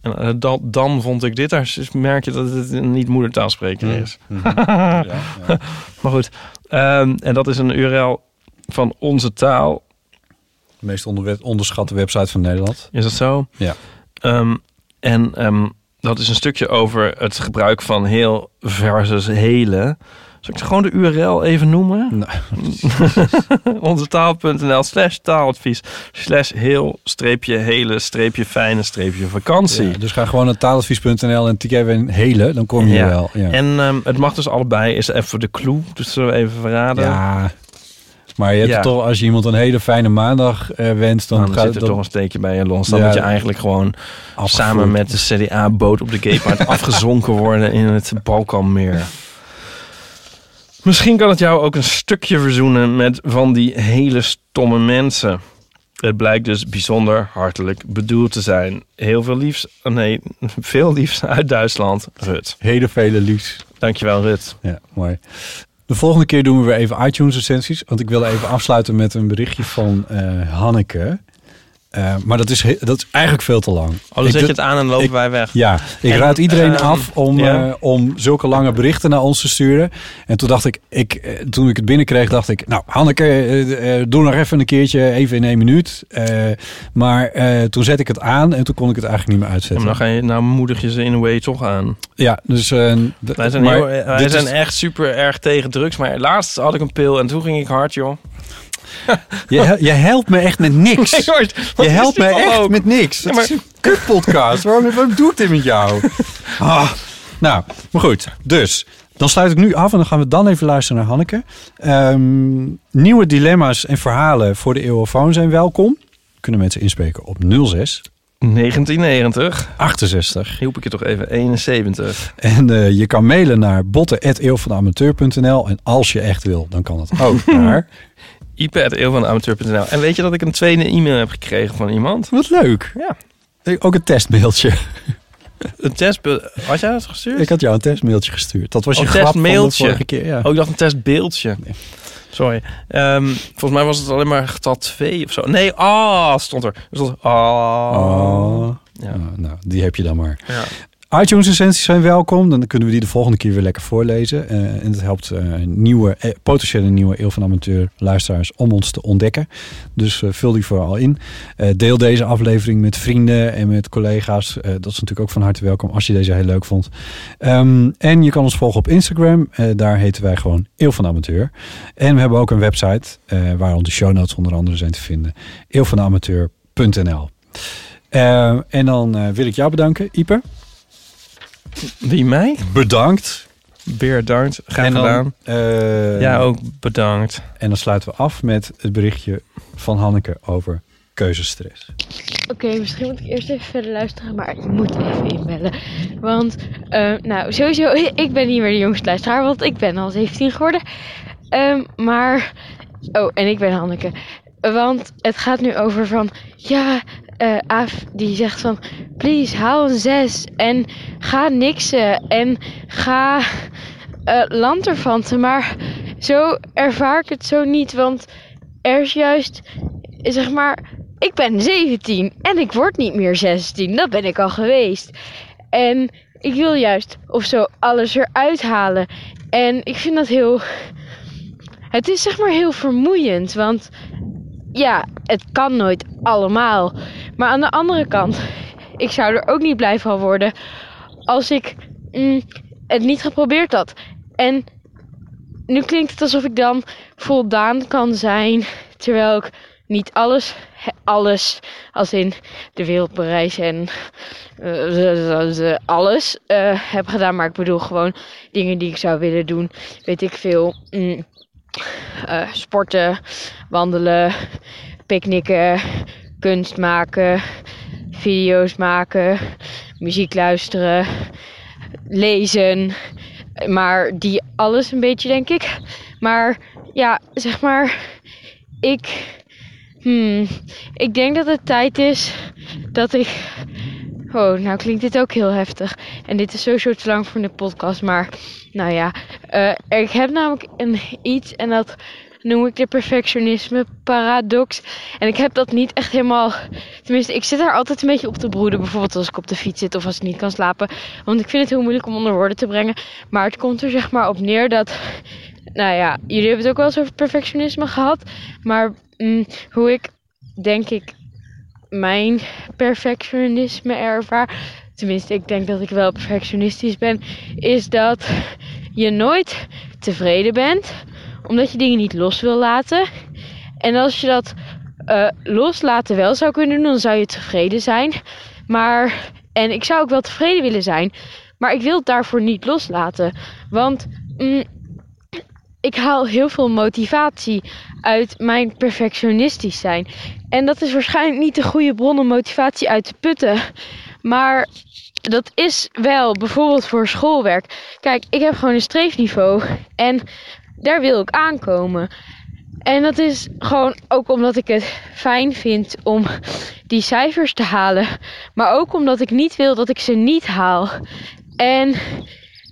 En eh, dan, dan vond ik dit. Daar merk je dat het een niet-moedertaalspreker Mm. is. Mhm. Ja, ja. maar goed. Ehm, en dat is een URL van onze taal. De meest onderschatte website van Nederland. Is dat zo? Ja. Ehm, en ehm, dat is een stukje over het gebruik van heel versus hele. Zal ik gewoon de URL even noemen? Onze taal.nl slash taaladvies slash heel streepje hele streepje fijne streepje vakantie. Ja, dus ga gewoon naar taaladvies.nl en tik even hele, dan kom je wel. Ja. En ehm, het mag dus allebei, is even de clue. Dus zullen we even verraden. Ja. Maar je hebt Ja. het toch, als je iemand een hele fijne maandag eh, wenst, dan, Dan, gaat zit er dan- toch een steekje bij je los. Dan Ja. moet je eigenlijk gewoon samen met de CDA-boot op de Gaypaard afgezonken worden in het Balkanmeer. Misschien kan het jou ook een stukje verzoenen met van die hele stomme mensen. Het blijkt dus bijzonder hartelijk bedoeld te zijn. Heel veel liefs, nee, veel liefs uit Duitsland, Rut. Hele vele liefs. Dankjewel, Rut. Ja, mooi. De volgende keer doen we weer even iTunes recensies. Want ik wil even afsluiten met een berichtje van eh, Hanneke. Eh, maar dat is, dat is eigenlijk veel te lang. Oh, dan Ik zet je het aan en lopen ik- wij weg. Ja, ik En, raad iedereen ehm, af om, ja. eh, om zulke lange berichten naar ons te sturen. En toen dacht ik, ik eh, toen ik het binnenkreeg, dacht ik... Nou, Hanneke, doe nog even een keertje, even in één minuut. Maar toen zet ik het aan en toen kon ik het eigenlijk niet meer Ja, uitzetten. maar dan ga je, nou moedig je ze in a way toch aan. Ja, dus... Wij zijn, maar heel, wij zijn is- echt super erg tegen drugs. Maar laatst had ik een pil en toen ging ik hard, joh. Je, je helpt me echt met niks. Nee, hoor, je helpt me echt ook? met niks. Ja, Het maar- is een kutpodcast. waarom, waarom doe ik dit met jou? Ah, nou, maar goed. Dus, Dan sluit ik nu af en dan gaan we dan even luisteren naar Hanneke. Ehm, nieuwe dilemma's en verhalen voor de eeuwofoon zijn welkom. Kunnen mensen inspreken op 06 1990. 68. Hielp ik je toch even 71. En eh, je kan mailen naar botten.eeuwvanamateur.nl. En als je echt wil, dan kan het ook naar... ipe.eeuwvanamateur.nl En weet je dat ik een tweede e-mail heb gekregen van iemand? Wat leuk. Ja. Ook een testmailtje. Een testbeeld. Had jij dat gestuurd? Ik had jou een testmailtje gestuurd. Dat was je Oh, grap van testmailtje. vorige keer. Ja. Oh, ik dacht een testbeeldje. Sorry. Ehm, volgens mij was het alleen maar getal 2 of zo. Nee, ah, stond er. Er stond ah. Oh. Ja. Nou, nou, die heb je dan maar. Ja. iTunes recensies zijn welkom. Dan kunnen we die de volgende keer weer lekker voorlezen. Eh, en het helpt eh, nieuwe, eh, potentiële nieuwe Eeuw van Amateur luisteraars om ons te ontdekken. Dus vul die vooral in. Deel deze aflevering met vrienden en met collega's. Dat is natuurlijk ook van harte welkom als je deze heel leuk vond. Ehm, en je kan ons volgen op Instagram. Daar heten wij gewoon Eeuw van Amateur. En we hebben ook een website waar onze show notes onder andere zijn te vinden. eeuwvanamateur.nl En dan wil ik jou bedanken, Ipe. Wie mij? Bedankt. Bedankt. Graag En dan, gedaan. eh, ja, ook bedankt. En dan sluiten we af met het berichtje van Hanneke over keuzestress. Oké, misschien moet ik eerst even verder luisteren, maar ik moet even inbellen. Want, eh, nou, sowieso, ik ben niet meer de jongste luisteraar, want ik ben al 17 geworden. Ehm, maar, oh, en ik ben Hanneke. Want het gaat nu over van, ja, eh Aaf die zegt van, please, haal een 6 en ga niksen en ga eh lanterfanten. Maar zo ervaar ik het zo niet, want er is juist, zeg maar, ik ben 17 en ik word niet meer 16. Dat ben ik al geweest. En ik wil juist of zo alles eruit halen. En ik vind dat heel. Het is zeg maar heel vermoeiend. Want ja, het kan nooit allemaal. Maar aan de andere kant, ik zou er ook niet blij van worden als ik mm, het niet geprobeerd had. En nu klinkt het alsof ik dan voldaan kan zijn, terwijl ik niet alles, alles, als in de wereld bereizen en z- alles eh, heb gedaan. Maar ik bedoel gewoon dingen die ik zou willen doen. Weet ik veel. mm, eh, sporten, wandelen, picknicken, kunst maken, video's maken, muziek luisteren, lezen. Maar die alles een beetje, denk ik. Maar ja, zeg maar, ik. Hmm, ik denk dat het tijd is dat ik. Oh, nou klinkt dit ook heel heftig. En dit is sowieso te lang voor de podcast. Maar nou ja, eh, ik heb namelijk een iets en dat noem ik de perfectionisme paradox. En ik heb dat niet echt helemaal. Tenminste, ik zit daar altijd een beetje op te broeden. Bijvoorbeeld als ik op de fiets zit of als ik niet kan slapen. Want ik vind het heel moeilijk om onder woorden te brengen. Maar het komt er zeg maar op neer dat. Nou ja, jullie hebben het ook wel eens over perfectionisme gehad. Maar mm, hoe ik denk ik mijn perfectionisme ervaar. Tenminste, ik denk dat ik wel perfectionistisch ben. Is dat je nooit tevreden bent. Omdat je dingen niet los wil laten. En als je dat eh, loslaten wel zou kunnen doen, dan zou je tevreden zijn. Maar, en ik zou ook wel tevreden willen zijn. Maar ik wil het daarvoor niet loslaten. Want mm, ik haal heel veel motivatie uit mijn perfectionistisch zijn. En dat is waarschijnlijk niet de goede bron om motivatie uit te putten. Maar dat is wel bijvoorbeeld voor schoolwerk. Kijk, ik heb gewoon een streefniveau. En daar wil ik aankomen. En dat is gewoon ook omdat ik het fijn vind om die cijfers te halen. Maar ook omdat ik niet wil dat ik ze niet haal. En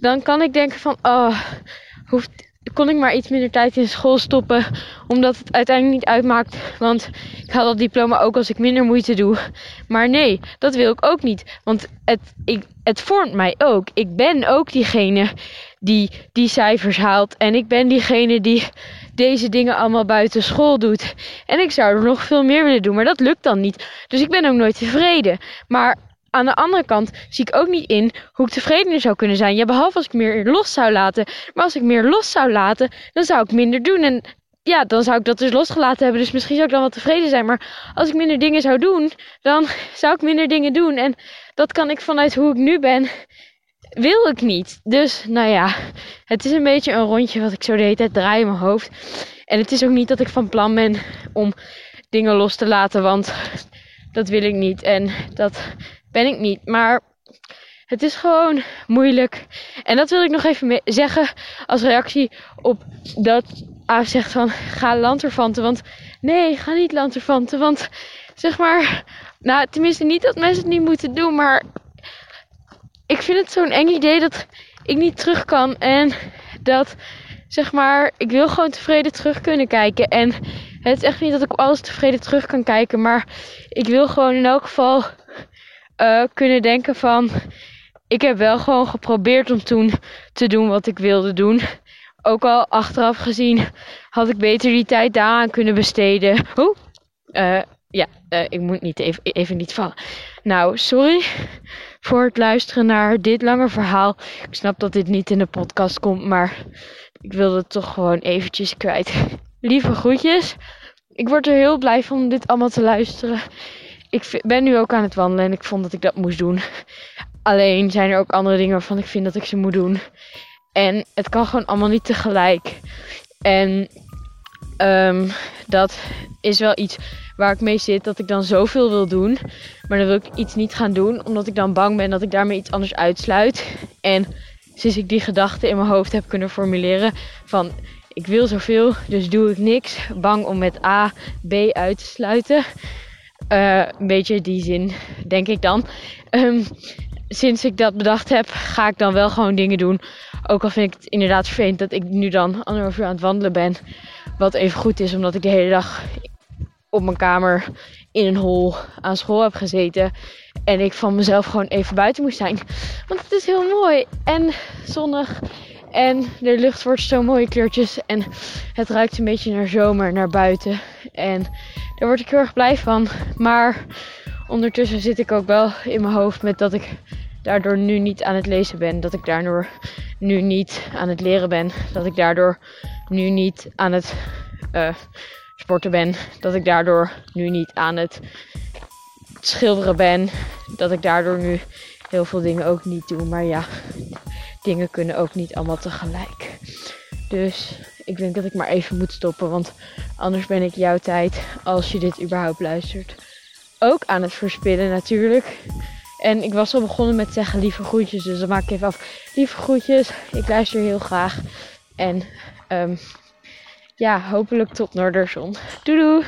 dan kan ik denken van, oh, hoeft, kon ik maar iets minder tijd in school stoppen. Omdat het uiteindelijk niet uitmaakt. Want ik haal dat diploma ook als ik minder moeite doe. Maar nee, dat wil ik ook niet. Want het, ik, het vormt mij ook. Ik ben ook diegene die die cijfers haalt. En ik ben diegene die deze dingen allemaal buiten school doet. En ik zou er nog veel meer willen doen. Maar dat lukt dan niet. Dus ik ben ook nooit tevreden. Maar aan de andere kant zie ik ook niet in hoe ik tevredener zou kunnen zijn. Ja, behalve als ik meer los zou laten. Maar als ik meer los zou laten, dan zou ik minder doen. En ja, dan zou ik dat dus losgelaten hebben. Dus misschien zou ik dan wel tevreden zijn. Maar als ik minder dingen zou doen, dan zou ik minder dingen doen. En dat kan ik vanuit hoe ik nu ben wil ik niet. Dus nou ja, het is een beetje een rondje wat ik zo de hele tijd draai in mijn hoofd. En het is ook niet dat ik van plan ben om dingen los te laten, want dat wil ik niet. En dat ben ik niet. Maar het is gewoon moeilijk. En dat wil ik nog even zeggen als reactie op dat Aaf zegt van ga lanterfanten. Want nee, ga niet lanterfanten. Want zeg maar, nou tenminste niet dat mensen het niet moeten doen, maar ik vind het zo'n eng idee dat ik niet terug kan. En dat, zeg maar, ik wil gewoon tevreden terug kunnen kijken. En het is echt niet dat ik op alles tevreden terug kan kijken. Maar ik wil gewoon in elk geval eh, kunnen denken van... Ik heb wel gewoon geprobeerd om toen te doen wat ik wilde doen. Ook al achteraf gezien had ik beter die tijd daaraan kunnen besteden. Oeh, eh, ja, eh, ik moet niet even, even niet vallen. Nou, sorry voor het luisteren naar dit lange verhaal. Ik snap dat dit niet in de podcast komt, maar ik wilde het toch gewoon eventjes kwijt. Lieve groetjes. Ik word er heel blij van dit allemaal te luisteren. Ik ben nu ook aan het wandelen en ik vond dat ik dat moest doen. Alleen zijn er ook andere dingen waarvan ik vind dat ik ze moet doen. En het kan gewoon allemaal niet tegelijk. En ehm, dat is wel iets waar ik mee zit. Dat ik dan zoveel wil doen. Maar dan wil ik iets niet gaan doen. Omdat ik dan bang ben dat ik daarmee iets anders uitsluit. En sinds ik die gedachte in mijn hoofd heb kunnen formuleren. Van ik wil zoveel, dus doe ik niks. Bang om met A, B uit te sluiten. Eh, een beetje die zin, denk ik dan. Ehm, sinds ik dat bedacht heb, ga ik dan wel gewoon dingen doen. Ook al vind ik het inderdaad vervelend dat ik nu dan anderhalf uur aan het wandelen ben. Wat even goed is, omdat ik de hele dag op mijn kamer in een hol aan school heb gezeten. En ik van mezelf gewoon even buiten moest zijn. Want het is heel mooi en zonnig. En de lucht wordt zo mooie kleurtjes. En het ruikt een beetje naar zomer, naar buiten. En daar word ik heel erg blij van. Maar ondertussen zit ik ook wel in mijn hoofd met dat ik daardoor nu niet aan het lezen ben. Dat ik daardoor nu niet aan het leren ben. Dat ik daardoor nu niet aan het eh, sporten ben. Dat ik daardoor nu niet aan het schilderen ben. Dat ik daardoor nu heel veel dingen ook niet doe. Maar ja, dingen kunnen ook niet allemaal tegelijk. Dus ik denk dat ik maar even moet stoppen. Want anders ben ik jouw tijd, als je dit überhaupt luistert, ook aan het verspillen natuurlijk. En ik was al begonnen met zeggen lieve groetjes. Dus dan maak ik even af. Lieve groetjes. Ik luister heel graag. En ehm, ja, hopelijk tot Noorderzon. Doei doei.